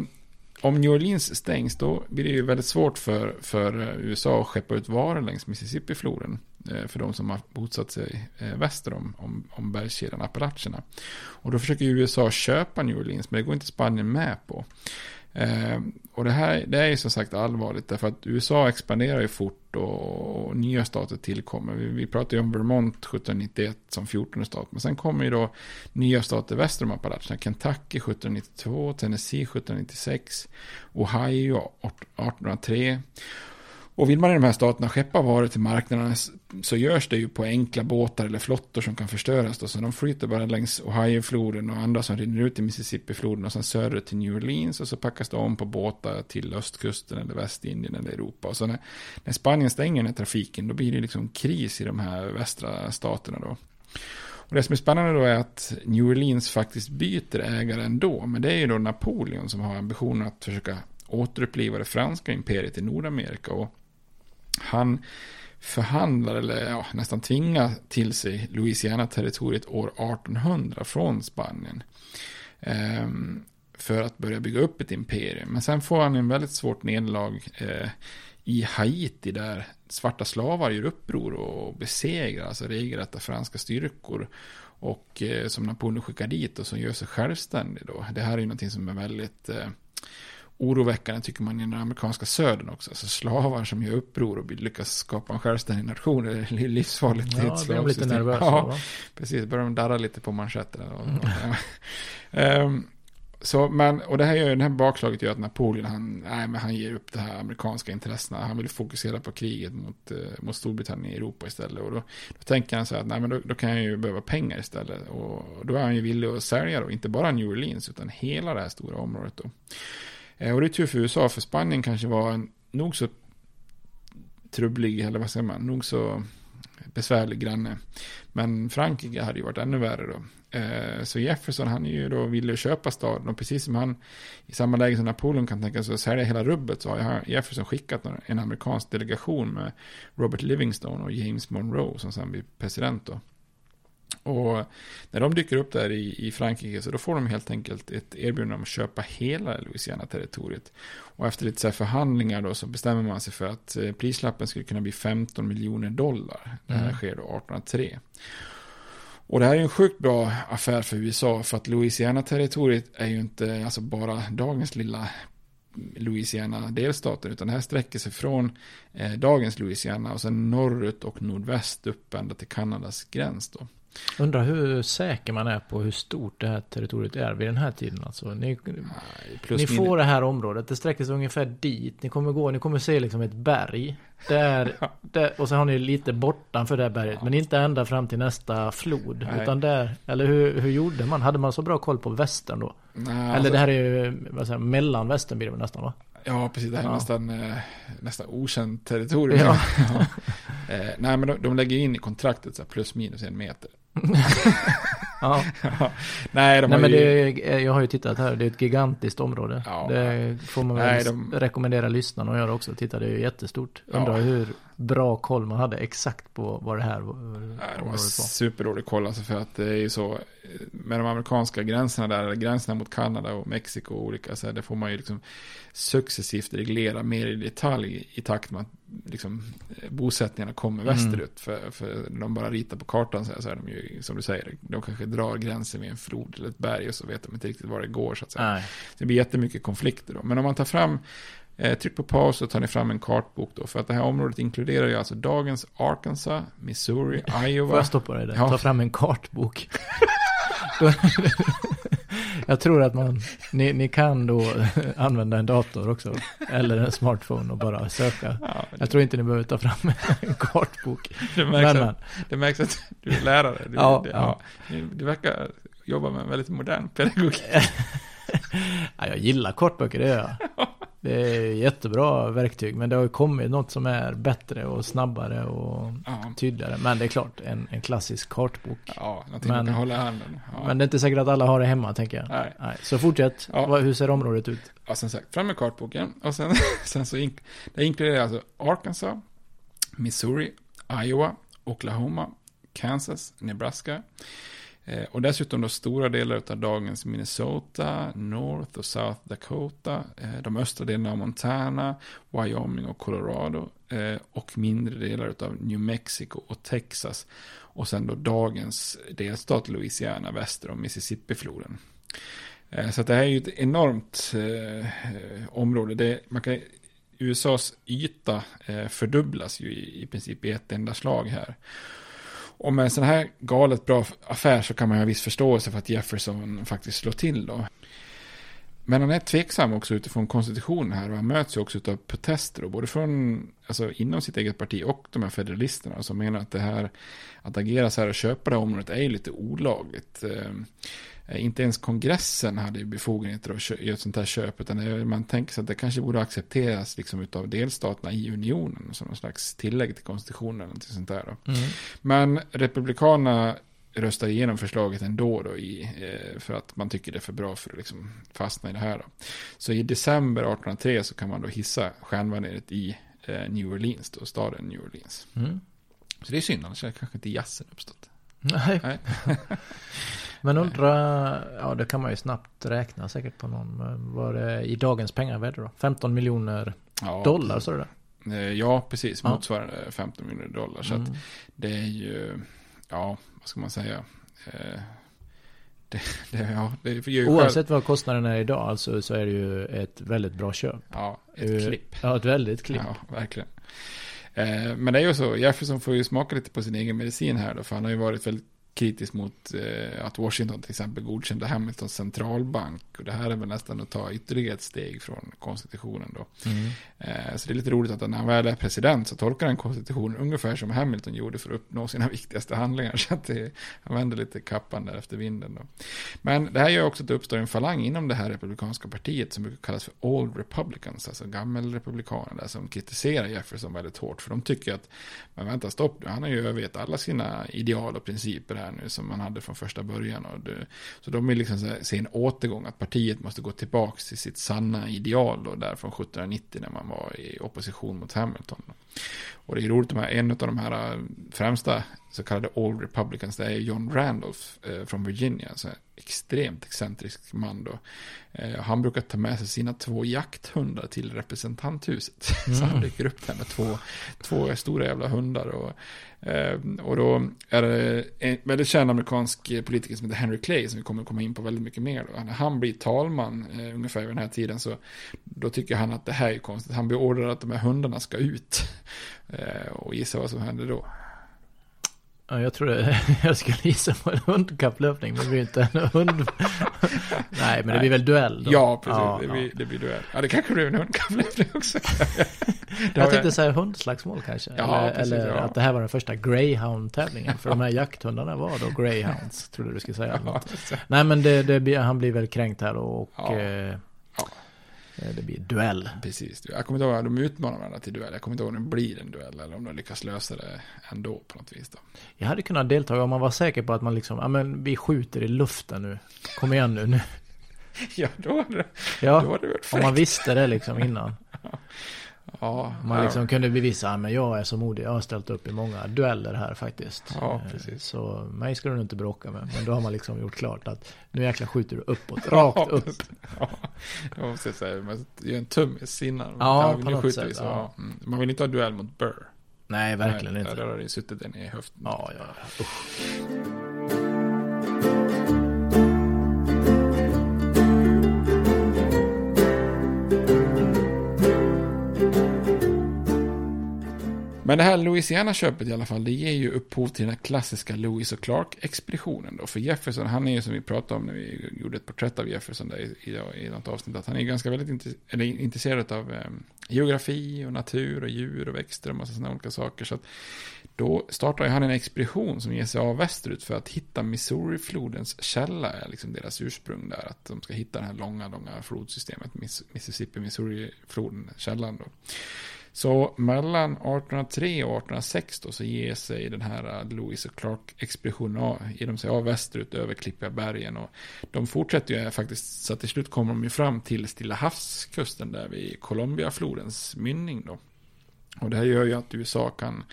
om New Orleans stängs då blir det ju väldigt svårt för, för USA att skeppa ut varor längs Mississippi-floden. Eh, för de som har bosatt sig eh, väster om, om, om bergskedjan Appalacherna. Och då försöker USA köpa New Orleans, men det går inte Spanien med på. Och det här det är ju som sagt allvarligt därför att USA expanderar ju fort och, och nya stater tillkommer. Vi, vi pratar ju om Vermont 1791 som 14 stat. Men sen kommer ju då nya stater väster om Appalacherna. Kentucky 1792, Tennessee 1796, Ohio 1803. Och vill man i de här staterna skeppa varor till marknaderna så görs det ju på enkla båtar eller flottor som kan förstöras. Då. Så de flyter bara längs Ohiofloden och andra som rinner ut i Mississippifloden och sen söderut till New Orleans och så packas det om på båtar till östkusten eller Västindien eller Europa. Och så när, när Spanien stänger den här trafiken då blir det liksom kris i de här västra staterna då. Och det som är spännande då är att New Orleans faktiskt byter ägare ändå. Men det är ju då Napoleon som har ambitionen att försöka återuppliva det franska imperiet i Nordamerika. Och han förhandlar, eller ja, nästan tvingar till sig Louisiana-territoriet år 1800 från Spanien. Eh, för att börja bygga upp ett imperium. Men sen får han en väldigt svårt nederlag eh, i Haiti där svarta slavar gör uppror och besegrar alltså regelrätta franska styrkor. Och eh, som Napoleon skickar dit och som gör sig självständig då. Det här är ju någonting som är väldigt eh, oroväckande tycker man i den amerikanska södern också. Alltså slavar som gör uppror och lyckas skapa en självständig nation. Det är livsfarligt ja, i ett slavsystem. lite nervösa. Ja, va? precis. Börjar de darra lite på manschetterna. Mm. um, så, men, och det här gör, den här bakslaget gör att Napoleon, han, nej, men han ger upp det här amerikanska intressena. Han vill fokusera på kriget mot, eh, mot Storbritannien i Europa istället. Och då, då tänker han så här att nej, men då, då, kan jag ju behöva pengar istället. Och då är han ju villig att sälja då, inte bara New Orleans, utan hela det här stora området då. Eh, och det är tur för USA, för Spanien kanske var en nog så trubblig, eller vad säger man, nog så besvärlig granne. Men Frankrike hade ju varit ännu värre då. Eh, så Jefferson han är ju då villig att köpa staden och precis som han i samma läge som Napoleon kan tänka sig att sälja hela rubbet så har Jefferson skickat en amerikansk delegation med Robert Livingstone och James Monroe som sen blir president då. Och när de dyker upp där i, i Frankrike så då får de helt enkelt ett erbjudande om att köpa hela Louisiana-territoriet. Och efter lite så förhandlingar då så bestämmer man sig för att eh, prislappen skulle kunna bli 15 miljoner dollar. Det här mm. sker då 1803. Och det här är en sjukt bra affär för USA för att Louisiana-territoriet är ju inte alltså bara dagens lilla Louisiana-delstaten, utan det här sträcker sig från eh, dagens Louisiana och sen norrut och nordväst upp ända till Kanadas gräns då. Undrar hur säker man är på hur stort det här territoriet är vid den här tiden. Alltså, ni, ni får det här området, det sträcker sig ungefär dit. Ni kommer gå, ni kommer se liksom ett berg. Där, där, och så har ni lite bortanför det här berget, men inte ända fram till nästa flod. Nej. Utan där, eller hur, hur gjorde man? Hade man så bra koll på västern då? Nej, eller alltså, det här är ju, vad säger, mellan västern blir det nästan va? Ja, precis. Det här är ja. nästan, eh, nästan okänt territorium. Ja. ja. Eh, nej, men de, de lägger in i kontraktet så plus minus en meter. ja. Nej, de Nej men ju... det är, jag har ju tittat här, det är ett gigantiskt område. Ja. Det får man väl Nej, de... rekommendera lyssnarna att göra också. Titta, det är ju jättestort. Undrar ja. hur, bra koll man hade exakt på vad det här var. Nej, det var superdålig koll alltså för att det är ju så med de amerikanska gränserna där, gränserna mot Kanada och Mexiko och olika, så här, det får man ju liksom successivt reglera mer i detalj i takt med att liksom, bosättningarna kommer mm. västerut. För, för de bara ritar på kartan så, här, så är de ju, som du säger, de kanske drar gränsen vid en flod eller ett berg och så vet de inte riktigt var det går så att säga. Nej. Det blir jättemycket konflikter då. Men om man tar fram tryck på paus och tar ni fram en kartbok då. För att det här området inkluderar ju alltså dagens Arkansas, Missouri, Iowa. Får jag stoppa dig där? Ja. Ta fram en kartbok. jag tror att man, ni, ni, kan då använda en dator också. Eller en smartphone och bara söka. Ja, det... Jag tror inte ni behöver ta fram en kartbok. Det märks, men, att, det märks att du är lärare. Du, ja, det, ja. Du, du verkar jobba med en väldigt modern pedagogik. ja, jag gillar kortböcker, det gör jag. Det är jättebra verktyg, men det har ju kommit något som är bättre och snabbare och ja. tydligare. Men det är klart, en, en klassisk kartbok. Ja, någonting men, man kan hålla i handen. Ja. Men det är inte säkert att alla har det hemma, tänker jag. Nej. Nej. Så fortsätt. Ja. Hur ser området ut? Ja, som sagt, fram med kartboken. Och sen, sen så in, det inkluderar alltså Arkansas, Missouri, Iowa, Oklahoma, Kansas, Nebraska. Eh, och dessutom då stora delar av dagens Minnesota, North och South Dakota, eh, de östra delarna av Montana, Wyoming och Colorado eh, och mindre delar av New Mexico och Texas. Och sen då dagens delstat Louisiana väster om Mississippifloden. Så det här är ju ett enormt område. Det, man kan, USAs yta fördubblas ju i, i princip i ett enda slag här. Och med en sån här galet bra affär så kan man ha viss förståelse för att Jefferson faktiskt slår till då. Men han är tveksam också utifrån konstitutionen här och han möts ju också av protester och både från, alltså inom sitt eget parti och de här federalisterna som menar att det här, att agera så här och köpa det här området är ju lite olagligt. Ehm, Eh, inte ens kongressen hade befogenheter att göra ett sånt här köp, utan man tänker sig att det kanske borde accepteras liksom av delstaterna i unionen som någon slags tillägg till konstitutionen. Eller sånt där mm. Men republikanerna röstar igenom förslaget ändå då i, eh, för att man tycker det är för bra för att liksom fastna i det här. Då. Så i december 1803 så kan man då hissa stjärnbaneret i eh, New Orleans, då, staden New Orleans. Mm. Så det är synd, annars hade kanske inte jazzen uppstått. Nej. Nej. Men undra, ja det kan man ju snabbt räkna säkert på någon, var det i dagens pengavärde då? 15 miljoner ja, dollar så det där? Ja, precis. Motsvarande ja. 15 miljoner dollar. Så mm. det är ju, ja, vad ska man säga? Eh, det, det, ja, det ju Oavsett vad kostnaden är idag alltså, så är det ju ett väldigt bra köp. Ja, ett klipp. Ja, ett väldigt klipp. Ja, verkligen. Eh, men det är ju så, Jefferson får ju smaka lite på sin egen medicin här då, för han har ju varit väldigt kritisk mot eh, att Washington till exempel godkände Hamiltons centralbank. Och det här är väl nästan att ta ytterligare ett steg från konstitutionen då. Mm. Eh, så det är lite roligt att när han väl är president så tolkar han konstitutionen ungefär som Hamilton gjorde för att uppnå sina viktigaste handlingar. Så att det, han vänder lite kappan där efter vinden då. Men det här gör också att det uppstår en falang inom det här republikanska partiet som brukar kallas för Old Republicans, alltså gammelrepublikaner där som kritiserar Jefferson väldigt hårt. För de tycker att, men vänta stopp nu, han har ju övergett alla sina ideal och principer här nu som man hade från första början. Och det, så de vill liksom se en återgång, att partiet måste gå tillbaka till sitt sanna ideal då, där från 1790 när man var i opposition mot Hamilton. Och det är roligt, med en av de här äh, främsta så kallade Old Republicans, det är John Randolph eh, från Virginia, så extremt excentrisk man då. Eh, han brukar ta med sig sina två jakthundar till representanthuset. Mm. så han dyker upp där med två, två stora jävla hundar. Och, eh, och då är det en väldigt känd amerikansk politiker som heter Henry Clay, som vi kommer komma in på väldigt mycket mer. Då. När han blir talman eh, ungefär vid den här tiden, så då tycker han att det här är konstigt. Han beordrar att de här hundarna ska ut. Eh, och gissa vad som händer då. Ja, jag tror det. Jag skulle gissa på en hundkapplöpning, men det blir inte en hund. Nej, men det blir väl duell då? Ja, precis. Ja, det, blir, det blir duell. Ja, det kanske blir en hundkapplöpning också. jag tänkte säga hundslagsmål kanske. Ja, eller, precis, eller ja. att det här var den första greyhound-tävlingen. För de här jakthundarna var då greyhounds, trodde du skulle säga. Ja, Nej, men det, det, han blir väl kränkt här och... Ja. Eh, Eh, det blir duell. Precis. Jag kommer inte ihåg, de utmanar varandra till duell. Jag kommer inte ihåg om det blir en duell eller om de lyckas lösa det ändå på något vis. Då. Jag hade kunnat delta om man var säker på att man liksom, ja men vi skjuter i luften nu. Kom igen nu. nu. ja, då hade det, ja, då hade det varit fräckt. om man visste det liksom innan. Ja, Man ja. liksom kunde bevisa att jag är så modig, jag har ställt upp i många dueller här faktiskt. Ja, Eh, precis. Så mig ska du inte bråka med. Men då har man liksom gjort klart att nu jäklar skjuter du uppåt, rakt upp. Ja, jag måste säga, man gör en tummis innan. Ja, på något sätt, så, ja. Mm. Man vill inte ha duell mot Burr. Nej, verkligen Nej, inte. Där har det suttit den i höften. Ja, ja, ja. Usch. Men det här Louisiana-köpet i alla fall, det ger ju upphov till den här klassiska Lewis och Clark-expeditionen då. För Jefferson, han är ju som vi pratade om när vi gjorde ett porträtt av Jefferson där i, i, i något avsnitt, att han är ganska väldigt intresse, eller intresserad av eh, geografi och natur och djur och växter och massa sådana olika saker. Så att då startar ju han en expedition som ger sig av västerut för att hitta Missouri-flodens källa, är liksom deras ursprung där. Att de ska hitta det här långa, långa flodsystemet, Mississippi, Missouri-floden, källan då. Så mellan 1803 och 1806 då så ger sig den här eh, Lewis och Clark-expeditionen av, ger de sig av västerut över Klippiga bergen och de fortsätter ju eh, faktiskt så att till slut kommer de ju fram till Stilla havskusten där vid Colombiaflodens mynning då. Och det här gör ju att USA kan,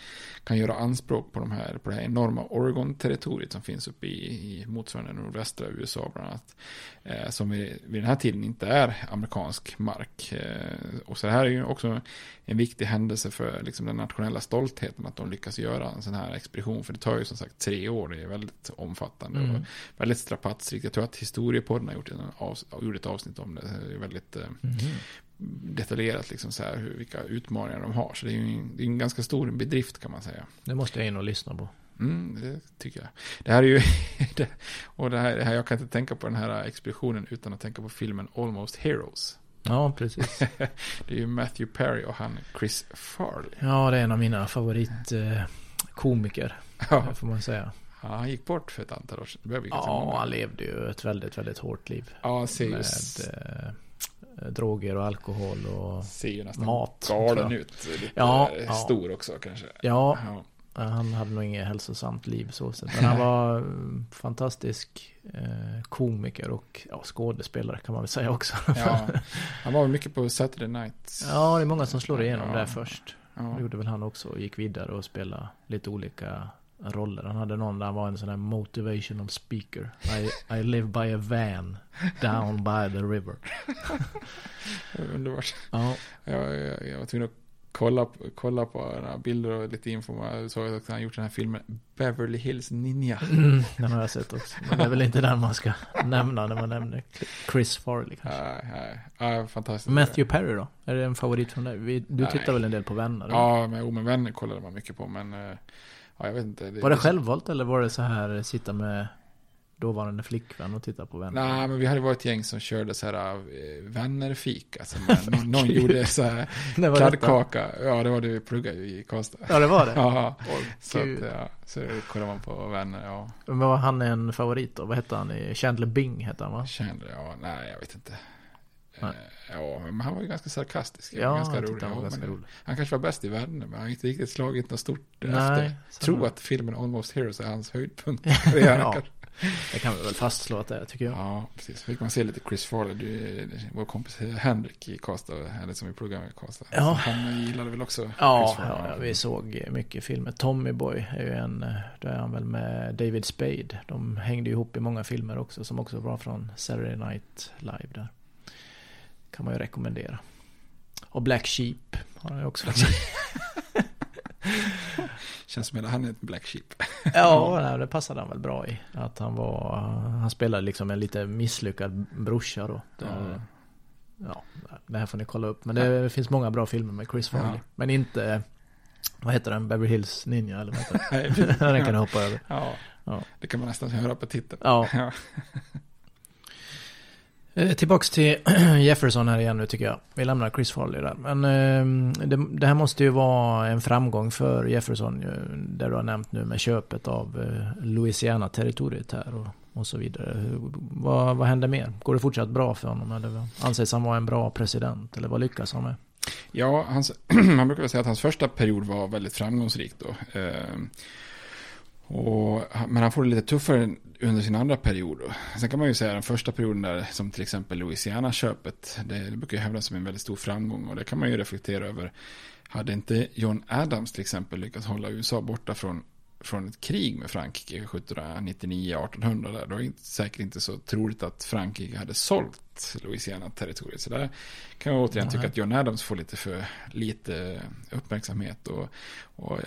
kan göra anspråk på, de här, på det här enorma Oregon-territoriet som finns uppe i, i motsvarande nordvästra USA bland annat. Eh, som vid, vid den här tiden inte är amerikansk mark. Eh, och så det här är ju också en viktig händelse för liksom, den nationella stoltheten att de lyckas göra en sån här expedition. För det tar ju som sagt tre år, det är väldigt omfattande Mm. och väldigt strapatsrikt. Jag tror att historiepodden har gjort, en avs- gjort ett avsnitt om det. Det är väldigt eh, detaljerat liksom så här, hur, vilka utmaningar de har. Så det är ju en, det är en ganska stor bedrift kan man säga. Det måste jag in och lyssna på. Mm, det tycker jag. Det här är ju, och det här, det här, jag kan inte tänka på den här expeditionen utan att tänka på filmen Almost Heroes. Ja, precis. det är ju Matthew Perry och han Chris Farley. Ja, det är en av mina favoritkomiker. Ja. Får man säga. Ja, han gick bort för ett antal år sedan. Ja, han levde ju ett väldigt, väldigt hårt liv. Ja, ser ju, eh, droger och alkohol och ser ju nästan mat. galen ut. Lite Ja, eh, ja. stor också kanske. Ja, Ja. Ja, Han hade nog inget hälsosamt liv så sett. Men han var mm, fantastisk eh, komiker och ja, skådespelare kan man väl säga också. Ja, han var mycket på Saturday Night. ja, det är många som slår igenom där först. Ja. Det gjorde väl han också och gick vidare och spelade lite olika roller. Han hade någon där han var en sån här motivational speaker. I, I live by a van down by the river. Underbart. Ja, Jag, jag, jag var tvungen att kolla, kolla på några bilder och lite info. Jag såg att han gjort den här filmen Beverly Hills Ninja. mm, den har jag sett också. Men det är väl inte den man ska nämna när man nämner Chris Farley kanske. Nej, nej. Ja, fantastiskt. Matthew Perry då? Är det en favorit från dig? Du Nej. tittar väl en del på Vänner? Ja, men, oh, men vänner kollade man mycket på, men eh, ja, jag vet inte. Var det självvalt eller var det så här sitta med dåvarande flickvän och titta på Vänner? Nej, men vi hade varit ett gäng som körde så här äh, vännerfika. Alltså, någon, någon gjorde så här Det kladdkaka. Ja, det var det vi pluggade i Karlstad. Ja, det var det? Ja, Åh, så, att, ja, så kollade man på vänner, ja. Men var han en favorit då? Vad hette han? Chandler Bing hette han va? Chandler, ja, nej, jag vet inte. Nej. Eh, Ja, men han var ju ganska sarkastisk. Ja, ganska jag rolig. han var Ja, ganska rolig. Han kanske var bäst i världen, men han har inte riktigt slagit något stort Nej, efter. samma. Tror att filmen Almost Heroes är hans höjdpunkt. Ja. Det kan vi väl fastslå att det är tycker jag. Ja, precis. Fick man se lite Chris Farley, du, vår kompis Henrik i Karlstad, eller som vi programmet i Karlstad. Ja. Så Han gillade väl också Ja, Chris Farley. ja, vi såg mycket filmer. Tommy Boy är ju en, då är han väl med David Spade. De hängde ihop i många filmer också, som också var från Saturday Night Live där. Kan man ju rekommendera. Och Black Sheep har han ju också. Känns som att han är ett black sheep. Ja, det passade han väl bra i. Att han var, han spelade liksom en lite misslyckad brorsa då. Det, ja. det här får ni kolla upp. Men det finns många bra filmer med Chris Farley. Ja. Men inte, vad heter den? Beverly Hills Ninja eller vad heter den? den kan du hoppa över. Ja, Ja. det kan man nästan höra på titeln. Ja. Eh, tillbaks till Jefferson här igen nu tycker jag. Vi lämnar Chris Farley där. Men eh, det, det här måste ju vara en framgång för Jefferson. Det du har nämnt nu med köpet av eh, Louisiana-territoriet här och, och så vidare. Hur- Vad, vad händer mer? Går det fortsatt bra för honom? Eller anses han vara en bra president? Eller vad lyckas han med? Ja, hans, man brukar väl säga att hans första period var väldigt framgångsrik då. Eh, och, men han får det lite tuffare under sin andra period. Då. Sen kan man ju säga den första perioden där, som till exempel Louisiana-köpet, det, det brukar ju hävdas som en väldigt stor framgång. Och det kan man ju reflektera över. Hade inte John Adams till exempel lyckats hålla USA borta från från ett krig med Frankrike 1799-1800 där, då är det säkert inte så troligt att Frankrike hade sålt Louisiana-territoriet. Så där kan jag återigen tycka att John Adams får lite för lite uppmärksamhet. Och, och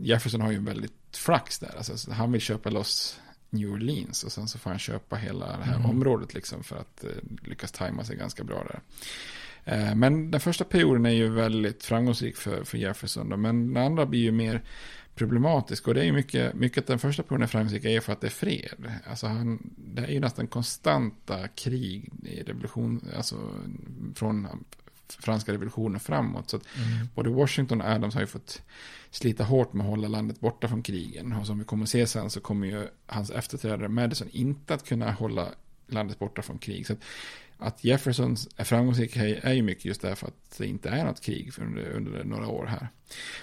Jefferson har ju en väldigt flax där. Alltså, han vill köpa loss New Orleans och sen så får han köpa hela det här mm. området liksom för att eh, lyckas tajma sig ganska bra där. Eh, men den första perioden är ju väldigt framgångsrik för, för Jefferson. Då, men den andra blir ju mer problematisk. Och det är ju mycket, mycket att den första punkten är framgångsrik är för att det är fred. Alltså han, det är ju nästan konstanta krig i revolution, alltså från franska revolutionen framåt. Så att mm. både Washington och Adams har ju fått slita hårt med att hålla landet borta från krigen. Och som vi kommer att se sen så kommer ju hans efterträdare Madison inte att kunna hålla landet borta från krig. Så att att Jefferson är framgångsrik är ju mycket just därför att det inte är något krig under, under några år här.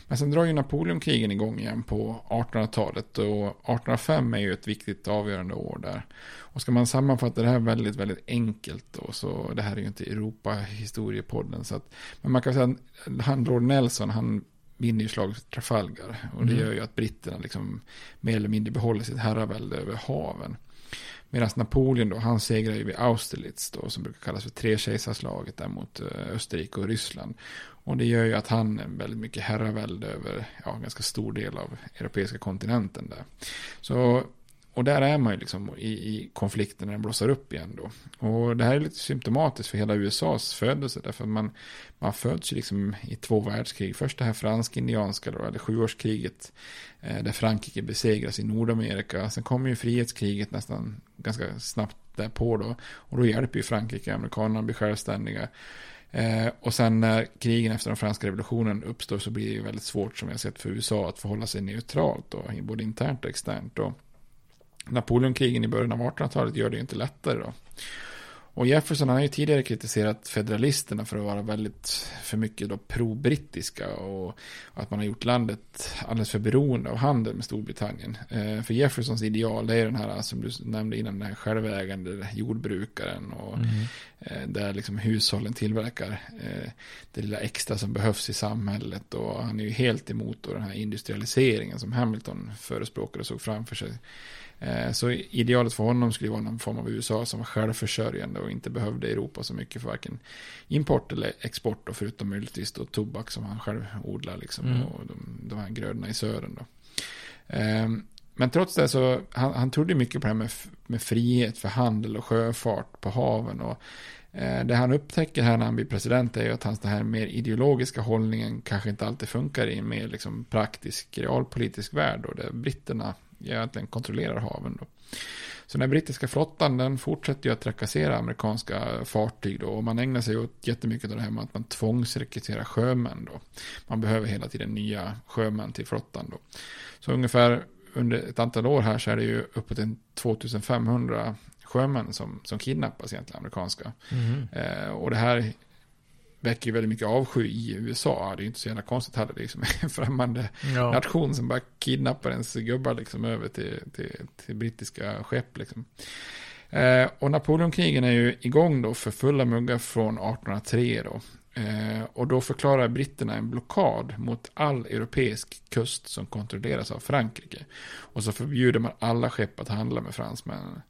Men sen drar ju Napoleonkrigen igång igen på 1800-talet och 1805 är ju ett viktigt avgörande år där. Och ska man sammanfatta det här väldigt, väldigt enkelt då, så det här är ju inte Europa-historiepodden. Så att, men man kan säga att han, Lord Nelson, han vinner ju slaget Trafalgar. Och det mm. gör ju att britterna liksom mer eller mindre behåller sitt herravälde över haven. Medan Napoleon då, han segrar ju vid Austerlitz då, som brukar kallas för trekejsarslaget där mot eh, Österrike och Ryssland. Och det gör ju att han är väldigt mycket herravälde över, ja, en ganska stor del av europeiska kontinenten där. Så och där är man ju liksom i, i konflikten när den blossar upp igen då. Och det här är lite symptomatiskt för hela USAs födelse. Därför att man, man föds ju liksom i två världskrig. Först det här fransk-indianska då, eller sjuårskriget. Eh, där Frankrike besegras i Nordamerika. Sen kommer ju frihetskriget nästan ganska snabbt därpå då. Och då hjälper ju Frankrike amerikanerna att bli självständiga. Eh, och sen när krigen efter den franska revolutionen uppstår så blir det ju väldigt svårt som jag sett för USA att förhålla sig neutralt då, både internt och externt. Då. Napoleonkrigen i början av 1800-talet gör det ju inte lättare då. Och Jefferson har ju tidigare kritiserat federalisterna för att vara väldigt för mycket då pro-brittiska och att man har gjort landet alldeles för beroende av handel med Storbritannien. Eh, för Jeffersons ideal det är den här som du nämnde innan, den här självägande jordbrukaren och mm. eh, där liksom hushållen tillverkar eh, det lilla extra som behövs i samhället och han är ju helt emot då den här industrialiseringen som Hamilton förespråkade och såg framför sig. Eh, så idealet för honom skulle vara någon form av USA som var självförsörjande och inte behövde Europa så mycket för varken import eller export. Och förutom möjligtvis då tobak som han själv odlar liksom, mm. och de, de här grödorna i södern. Då. Ehm, men trots det så, han, han trodde mycket på det här med, med frihet för handel och sjöfart på haven. Och eh, det han upptäcker här när han blir president är ju att hans den här mer ideologiska hållningen kanske inte alltid funkar i en mer liksom praktisk realpolitisk värld. Och där britterna egentligen kontrollerar haven. Då. Så den brittiska flottan den fortsätter ju att trakassera amerikanska fartyg då, och man ägnar sig åt jättemycket av det här med att man tvångsrekryterar sjömän då. Man behöver hela tiden nya sjömän till flottan då. Så ungefär under ett antal år här så är det ju uppåt en 2500 sjömän som, som kidnappas egentligen, amerikanska. Mm. Eh, och det här väcker väldigt mycket avsky i USA. Det är inte så jävla konstigt heller. Det är liksom en främmande ja. nation som bara kidnappar ens gubbar liksom över till, till, till brittiska skepp. Liksom. Eh, och Napoleonkrigen är ju igång då för fulla muggar från 1803 då. Eh, och då förklarar britterna en blockad mot all europeisk kust som kontrolleras av Frankrike. Och så förbjuder man alla skepp att handla med fransmännen.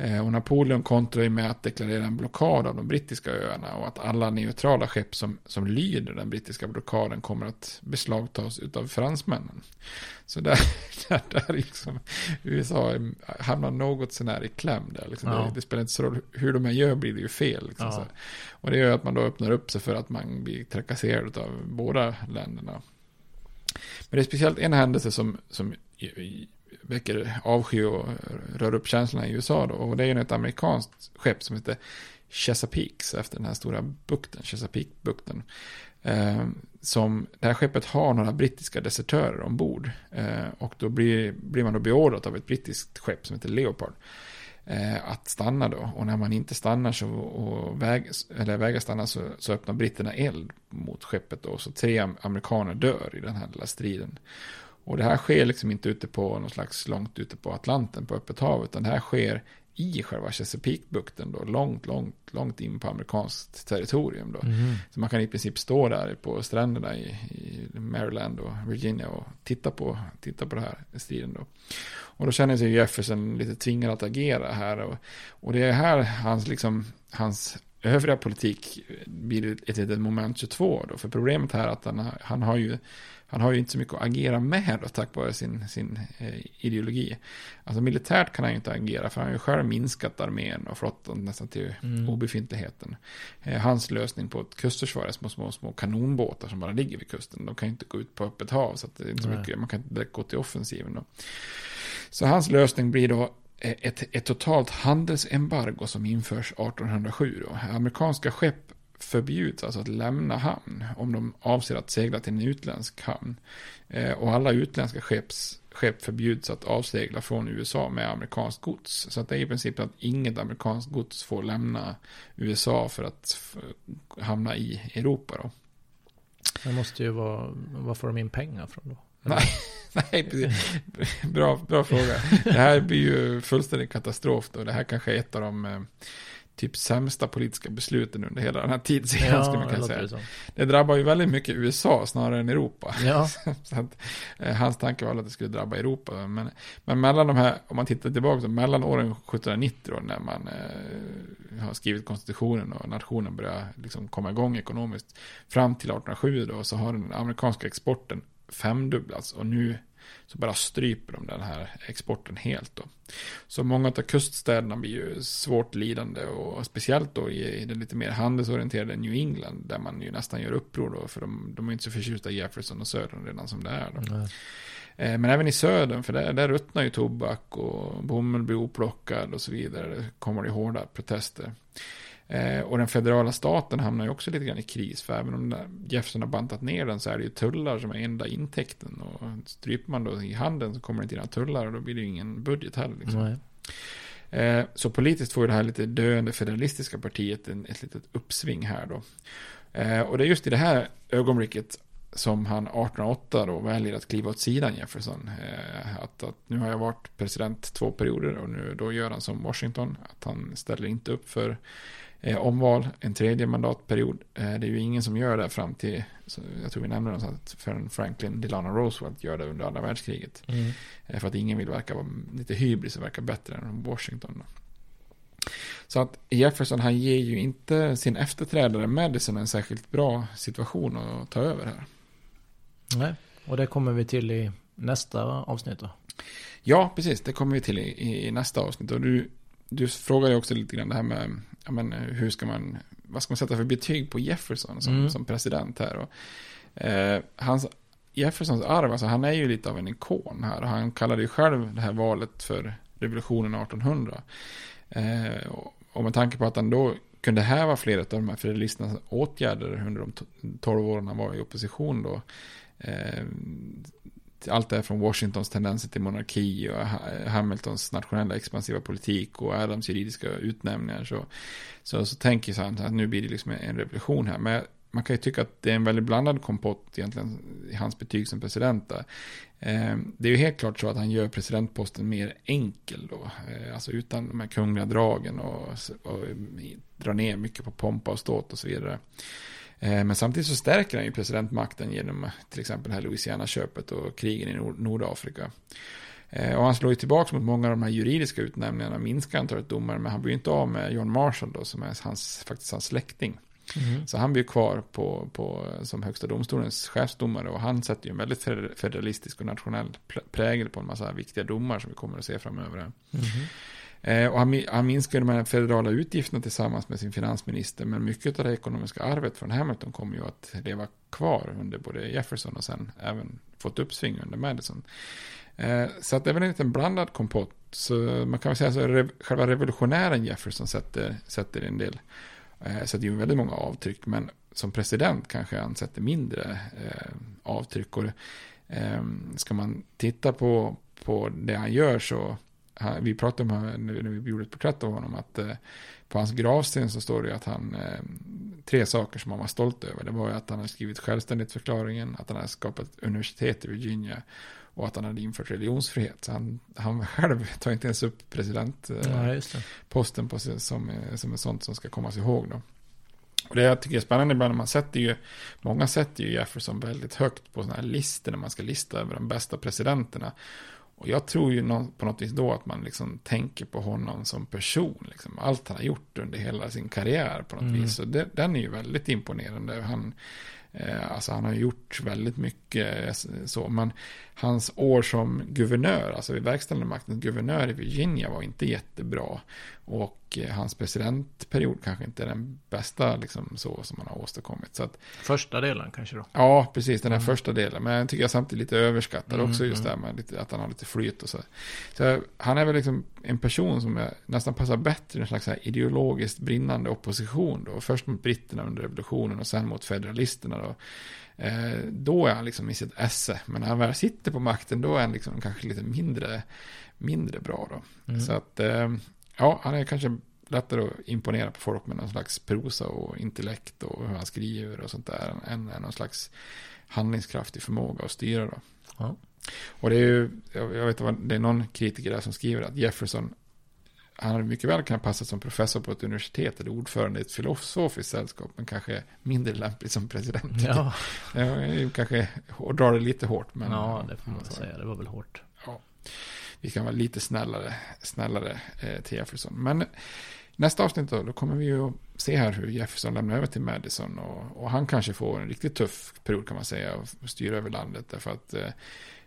Eh, och Napoleon kontrar ju med att deklarera en blockad av de brittiska öarna och att alla neutrala skepp som, som lyder den brittiska blockaden kommer att beslagtas av fransmännen. Så där, där, där liksom USA hamnar något sånär i kläm där. Liksom. Ja. Det, det, spelar inte så roll hur de än gör blir det ju fel. Liksom, ja. Och det gör att man då öppnar upp sig för att man blir trakasserad av båda länderna. Men det är speciellt en händelse som, som väcker avsky och rör upp känslorna i USA då. Och det är ju ett amerikanskt skepp som heter Chesapeake, efter den här stora bukten, Chesapeake-bukten. Eh, som, det här skeppet har några brittiska desertörer ombord. Eh, och då blir, blir man då beordrat av ett brittiskt skepp som heter Leopard. Eh, att stanna då. Och när man inte stannar så, och väg, eller vägrar stanna så, så öppnar britterna eld mot skeppet då. Så tre amerikaner dör i den här lilla striden. Och det här sker liksom inte ute på någon slags långt ute på Atlanten på öppet hav, utan det här sker i själva Chesapeake-bukten då, långt, långt, långt in på amerikanskt territorium då. Mm. Så man kan i princip stå där på stränderna i, i Maryland och Virginia och titta på, titta på det här striden då. Och då känner sig Jefferson lite tvingad att agera här och, och det är här hans, liksom, hans övriga politik blir ett litet moment 22 då. För problemet här är att han, han har ju han har ju inte så mycket att agera med då, tack vare sin, sin eh, ideologi. Alltså militärt kan han ju inte agera för han har ju själv minskat armén och flottan nästan till mm. obefintligheten. Eh, hans lösning på ett kustförsvar är små, små, små kanonbåtar som bara ligger vid kusten. De kan ju inte gå ut på öppet hav så det är inte så mycket, man kan inte gå till offensiven då. Så hans lösning blir då ett, ett totalt handelsembargo som införs 1807 då. Amerikanska skepp förbjuds alltså att lämna hamn om de avser att segla till en utländsk hamn. Eh, och alla utländska skepps, skepp förbjuds att avsegla från USA med amerikanskt gods. Så att det är i princip att inget amerikanskt gods får lämna USA för att hamna i Europa då. Det måste ju vara, var får de in pengar från då? Nej, nej precis. Bra, bra fråga. Det här blir ju fullständig katastrof då. Det här kanske är ett av de eh, typ sämsta politiska besluten under hela den här tidsserien, ja, skulle man kunna säga. Det, det, drabbar ju väldigt mycket USA snarare än Europa. Ja. att, eh, hans tanke var att det skulle drabba Europa. Men, men mellan de här, om man tittar tillbaka, så mellan åren 1790 då, när man eh, har skrivit konstitutionen och nationen börjar liksom komma igång ekonomiskt, fram till 1807 då, så har den amerikanska exporten femdubblats och nu så bara stryper de den här exporten helt då. Så många av kuststäderna blir ju svårt lidande och speciellt då i, det lite mer handelsorienterade New England där man ju nästan gör uppror då för de, de är inte så förtjusta i Jefferson och Södern redan som det är då. Eh, men även i södern, för där, där ruttnar ju tobak och bomull blir oplockad och så vidare. Det kommer det hårda protester. Eh, och den federala staten hamnar ju också lite grann i kris. För även om Jefferson har bantat ner den så är det ju tullar som är enda intäkten. Och stryper man då i handeln så kommer det inte några tullar och då blir det ju ingen budget heller. Liksom. Eh, så politiskt får ju det här lite döende federalistiska partiet en, ett litet uppsving här då. Eh, och det är just i det här ögonblicket som han 1808 då väljer att kliva åt sidan Jefferson. Eh, att, att nu har jag varit president två perioder och nu då gör han som Washington. Att han ställer inte upp för eh, omval, en tredje mandatperiod. Eh, det är ju ingen som gör det fram till, jag tror vi nämnde någonstans, förrän Franklin Delano Roosevelt gör det under andra världskriget. Mm. Eh, för att ingen vill verka vara lite hybris och verka bättre än Washington. Då. Så att Jefferson han ger ju inte sin efterträdare Madison en särskilt bra situation att ta över här. Nej, och det kommer vi till i nästa avsnitt då. Ja, precis. Det kommer vi till i, i nästa avsnitt. Och du, du frågar ju också lite grann det här med ja, men, hur ska man, vad ska man sätta för betyg på Jefferson som, mm. som president här. Och, eh, hans, Jeffersons arv, alltså han är ju lite av en ikon här. Han kallade ju själv det här valet för revolutionen 1800. Eh, och, och med tanke på att han då kunde häva flera av de här federalisternas åtgärder under de tolv åren han var i opposition då. Eh, allt det här från Washingtons tendenser till monarki och Hamiltons nationella expansiva politik och Adams juridiska utnämningar så, så, så tänker han att nu blir det liksom en revolution här. Men man kan ju tycka att det är en väldigt blandad kompott egentligen i hans betyg som president. Där. Eh, det är ju helt klart så att han gör presidentposten mer enkel då. Eh, alltså utan de här kungliga dragen och, och drar ner mycket på pompa och ståt och så vidare. Eh, men samtidigt så stärker han ju presidentmakten genom till exempel här Louisiana-köpet och krigen i Nordafrika. Eh, och han slår ju tillbaka mot många av de här juridiska utnämningarna, minskar antalet domare, men han blir ju inte av med John Marshall då, som är hans, faktiskt hans släkting. Mm. Så han blir kvar på, på, som högsta domstolens chefsdomare och han sätter ju en väldigt federalistisk och nationell prägel på en massa viktiga domar som vi kommer att se framöver. Mm. Eh, och han, han minskar de här federala utgifterna tillsammans med sin finansminister. Men mycket av det ekonomiska arvet från Hamilton kommer ju att leva kvar under både Jefferson och sen även fått uppsving under Madison. Eh, så att det är väl en liten blandad kompott. Så man kan väl säga så rev, själva revolutionären Jefferson sätter, sätter en del. Eh, sätter ju väldigt många avtryck. Men som president kanske han sätter mindre eh, avtryck. Och, eh, ska man titta på, på det han gör så vi pratade om han, när vi gjorde ett porträtt av honom att eh, på hans gravsten så står det att han, eh, tre saker som han var stolt över. Det var att han hade skrivit självständighetsförklaringen, att han hade skapat universitet i Virginia och att han hade infört religionsfrihet. Så han, han själv tar inte ens upp presidentposten Ja, på sig som, eh, som är sånt som ska kommas ihåg då. Och det jag tycker är spännande ibland, man sätter ju, många sätter ju Jefferson väldigt högt på sådana här listor när man ska lista över de bästa presidenterna. Och jag tror ju på något vis då att man liksom tänker på honom som person. Liksom. Allt han har gjort under hela sin karriär på något Mm. vis. Så det, den är ju väldigt imponerande. Han, eh, alltså han har gjort väldigt mycket så. Men hans år som guvernör, alltså vid verkställande maktens guvernör i Virginia var inte jättebra. Och eh, hans presidentperiod kanske inte är den bästa liksom, så som han har åstadkommit. Så att, Första delen kanske då. Ja, precis, den här Mm. första delen. Men jag tycker jag samtidigt lite överskattad Mm, också just mm. det här med att han har lite flyt och så. Så han är väl liksom en person som är, nästan passar bättre i en slags ideologiskt brinnande opposition då. Först mot britterna under revolutionen och sen mot federalisterna då. Eh, då är han liksom i sitt esse. Men när han väl sitter på makten då är han liksom kanske lite mindre, mindre bra då. Mm. Så att, eh, ja, han är kanske lättare att imponera på folk med någon slags prosa och intellekt och hur han skriver och sånt där. Än, någon slags handlingskraftig förmåga att styra då. Ja. Och det är ju, jag vet vad, det är någon kritiker där som skriver att Jefferson han hade mycket väl kunnat passa som professor på ett universitet eller ordförande i ett filosofiskt sällskap, men kanske mindre lämpligt som president. Ja. Det är ju kanske att dra det lite hårt, men... ja, det får man säga. Det var väl hårt. Ja. Vi kan vara lite snällare, snällare eh, till Jefferson. Men nästa avsnitt då, då kommer vi ju att se här hur Jefferson lämnar över till Madison. Och, och han kanske får en riktigt tuff period kan man säga, och styra över landet. Därför att eh,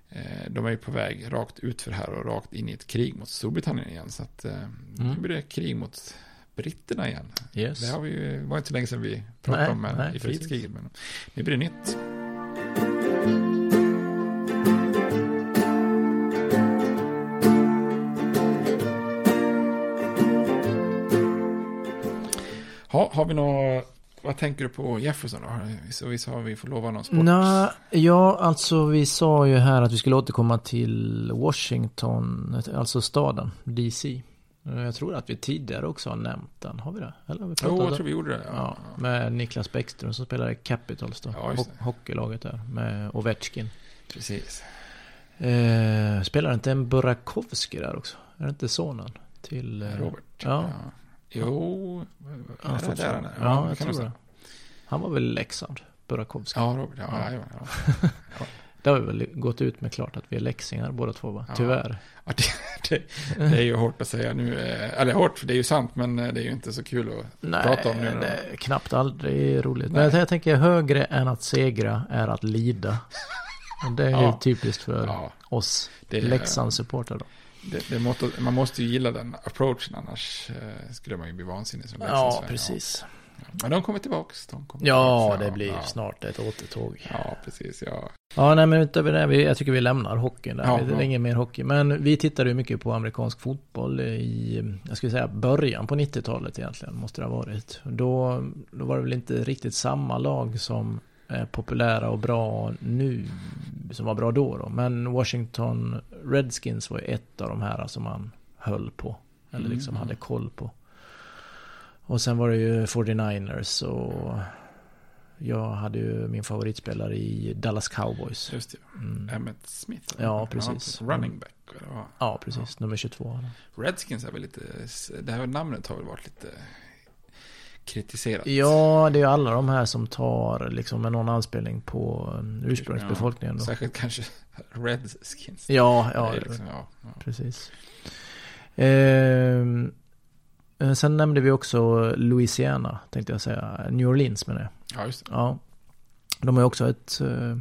eh, de är ju på väg rakt ut för här och rakt in i ett krig mot Storbritannien igen. Så att eh, nu Mm. blir det krig mot britterna igen. Yes. Det har vi ju, var inte så länge sedan vi pratade Nej, om nej, i frihetskriget. Men nu blir det nytt. Ha, har vi något, vad tänker du på Jefferson då? Så visst har vi får lova någon sport? Nej, ja, alltså vi sa ju här att vi skulle återkomma till Washington, alltså staden, DC. Jag tror att vi tidigare också har nämnt den. Har vi det? Eller har vi pratat Jo, jag tror vi gjorde det. Ja, med Niklas Bäckström som spelar i Capitals då. Ja, Ho- hockeylaget där. Med Ovechkin. Precis. Eh, spelar inte en Burakovsky där också? Är det inte sonen till... eh, Robert. Ja. Jo, Ja, är där han är? Ja, det jag kan tror det. Han var väl Leksand, Burakovsky. Ja, Robert. Ja, Ja. ja. ja, ja. Det har vi väl gått ut med klart att vi är leksingar båda två va? Ja. Tyvärr. Ja, det, det, det är ju hårt att säga nu. eh, Eller hårt, för det är ju sant, men eh, det är ju inte så kul att Nej, prata om nu. är knappt aldrig roligt. Nej. Men jag tänker högre än att segra är att lida. Det är ju Ja. typiskt för Ja, oss då. Det, det måste, man måste ju gilla den approachen, annars eh, skulle man ju bli vansinnig som Ja, precis. Ja. Men de kommer tillbaks. De kommer Ja, tillbaks, det blir ja. snart ett återtåg. Ja, precis. Ja. Ja, nej men utöver det, jag tycker vi lämnar hockeyn där. Ja, det är ja. ingen mer hockey. Men vi tittade ju mycket på amerikansk fotboll i, jag skulle säga början på 90-talet egentligen, måste det ha varit. Då, då var det väl inte riktigt samma lag som populära och bra nu, som var bra då då. Men Washington Redskins var ju ett av de här som man höll på. Eller liksom Mm. hade koll på. Och sen var det ju 49ers och jag hade ju min favoritspelare i Dallas Cowboys. Just det. Mm. Emmitt Smith. Ja, precis. running back. vad? Ja, precis. Nummer 22. Redskins är väl lite, det här namnet har väl varit lite kritiserat. Ja, det är alla de här som tar liksom med någon anspelning på ursprungsbefolkningen. Då. Särskilt kanske Redskins. Ja, ja, liksom, ja, ja. precis. Ehm, eh, sen nämnde vi också Louisiana, tänkte jag säga. New Orleans menar jag. ja, just det. Ja. De har också ett eh,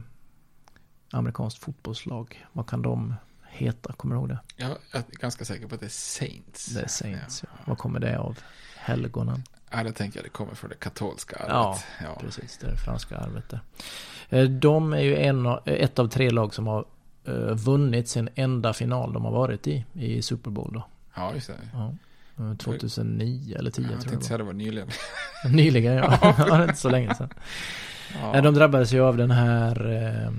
amerikanskt fotbollslag. Vad kan de heta? Kommer du ihåg det? Jag är ganska säker på att det är Saints. Det är Saints. Ja, Ja. Vad kommer det av? Helgonen? Ja det tänker jag det kommer från det katolska arvet. Ja, ja. Precis, det det franska arvet där. Eh, De är ju en, av- ett av tre lag som har eh, vunnit sin enda final de har varit i, i Super Bowl då. ja just det. Ja. Eh, 2009 eller 10 jag tror säga jag det var nyligen. Nyligen ja, Ja. ja det är inte så länge sedan. Ja. Eh, De drabbades ju av den här eh,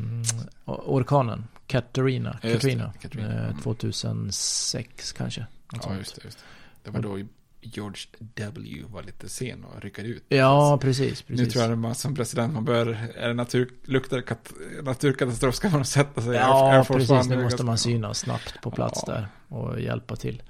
orkanen, Katarina. Katrina. Katrina. Eh, Mm. 2006 kanske. Ja, just det. Just det. det var då George W var lite sen och ryckade ut. Ja, precis. precis. Nu tror jag att man som president, man bör, är det natur, luktar kat, naturkatastrof ska man sätta sig Ja, Air Force precis. One. Nu måste man synas snabbt på plats Ja. där och hjälpa till.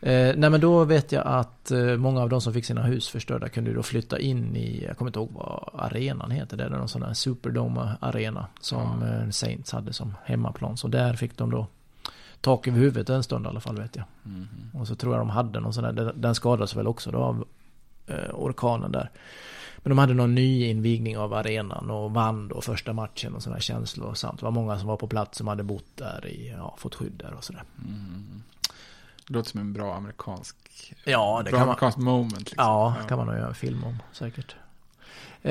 Eh, nej men då vet jag att eh, många av de som fick sina hus förstörda kunde då flytta in i, jag kommer inte ihåg vad arenan heter, det är någon sån här Superdome-arena som eh, Saints hade som hemmaplan. Så där fick de då tak över huvudet en stund i alla fall vet jag. Mhm. Och så tror jag de hade någon sån där, den- skadades väl också då av eh, orkanen där. Men de hade någon ny invigning av arenan och vann då första matchen och sådana känslor samt. Det var många som var på plats som hade bott där i, ja, fått skydd där och sådär. Mm. Det låter som en bra amerikansk, Ja, det bra kan man- amerikansk moment. Liksom. Ja, kan man nog göra en film om säkert.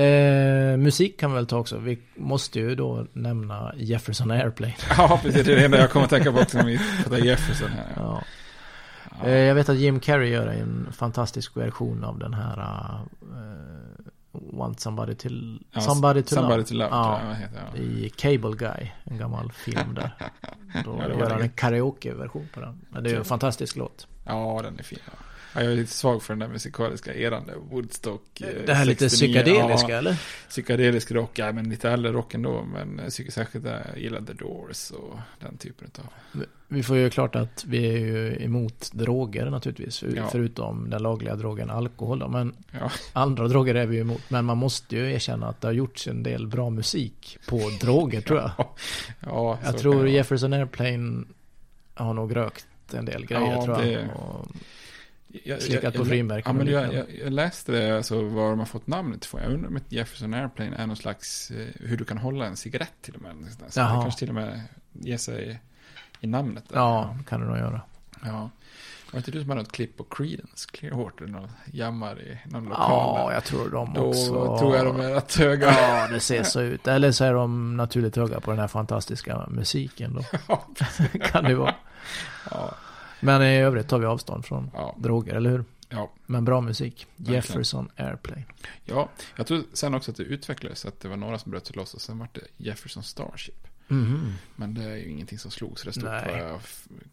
Eh, musik kan vi väl ta också. Vi måste ju då nämna Jefferson Airplane. Ja, precis. Det är det enda jag kommer att tänka på också när vi pratar Jefferson här. Ja. Eh, jag vet att Jim Carrey gör en fantastisk version av den här uh, Want Somebody to, Ja, somebody to Somebody Love. to Love, ja, jag heter, ja. I Cable Guy, en gammal film där. Då Ja, det var gör han en karaoke-version på den. Men det är ju en fantastisk låt. Ja, den är fin. Ja. Ja, jag är lite svag för den där musikaliska eran Woodstock. eh, Det här lite 69. psykedeliska, ja, eller? Psykedelisk rock, ja men lite äldre rock ändå. Men tycker särskilt att jag gillar The Doors och den typen av. Vi får ju klart att vi är ju emot droger naturligtvis. Ja. Förutom den lagliga drogen alkohol då. Men Ja. andra droger är vi ju emot. Men man måste ju erkänna att det har gjorts en del bra musik på droger tror jag. Ja, jag tror. Jefferson Airplane har nog rökt en del grejer Ja, tror jag. det- Och Jag- slickat på frimärken Ja, men jag, jag, jag läste det, alltså var de har fått namnet ifrån. Jag undrar om ett Jefferson Airplane är någon slags, eh, hur du kan hålla en cigarett till och med. Så det kanske till och med ger sig i namnet. där. Ja, kan det nog göra. Ja. Var inte du som hade något klipp på Creedence Clearwater? Någon jammar i någon lokal? Ja, jag tror de Då också. tror jag de är rätt höga. Ja, det ser så ut. Eller så är de naturligt höga på den här fantastiska musiken då. kan det vara. Ja. Men i övrigt tar vi avstånd från Ja. droger, eller hur? Ja. Men bra musik. Verkligen. Jefferson Airplane. Ja, jag tror sen också att det utvecklades, att det var några som bröt sig loss och sen var det Jefferson Starship. Mhm. Men det är ju ingenting som slogs så det stort vad jag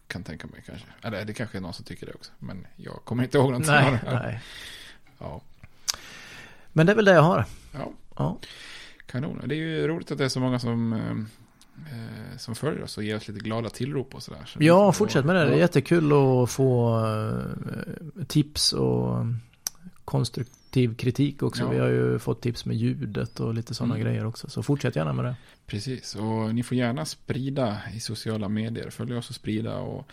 kan tänka mig kanske. Eller det kanske är någon som tycker det också. Men jag kommer inte ihåg något Nej, nej. Ja, Men det är väl det jag har. ja, Ja. kanon. Det är ju roligt att det är så många som, eh, som följer oss och ger oss lite glada tillrop och sådär. Så Ja, fortsätt med det. Det är jättekul att få eh, tips och konstruktiv kritik också. Ja. Vi har ju fått tips med ljudet och lite sådana Mm. grejer också. Så fortsätt gärna med det. Precis, och ni får gärna sprida i sociala medier. Följ oss och sprida och,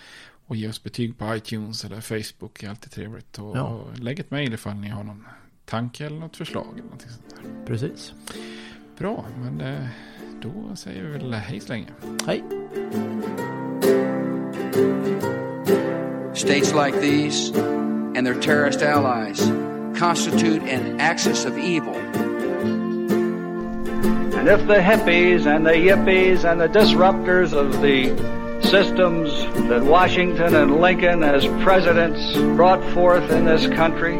och ge oss betyg på iTunes eller Facebook. Är alltid trevligt. Och, Ja. och lägg ett mejl ifall ni har någon tanke eller något förslag. Eller någonting sånt där. Precis. Bra, men eh, då säger vi väl hej så länge. Hej. States like these and their terrorist allies constitute an axis of evil. And if the hippies and the yippies and the disruptors of the systems that Washington and Lincoln as presidents brought forth in this country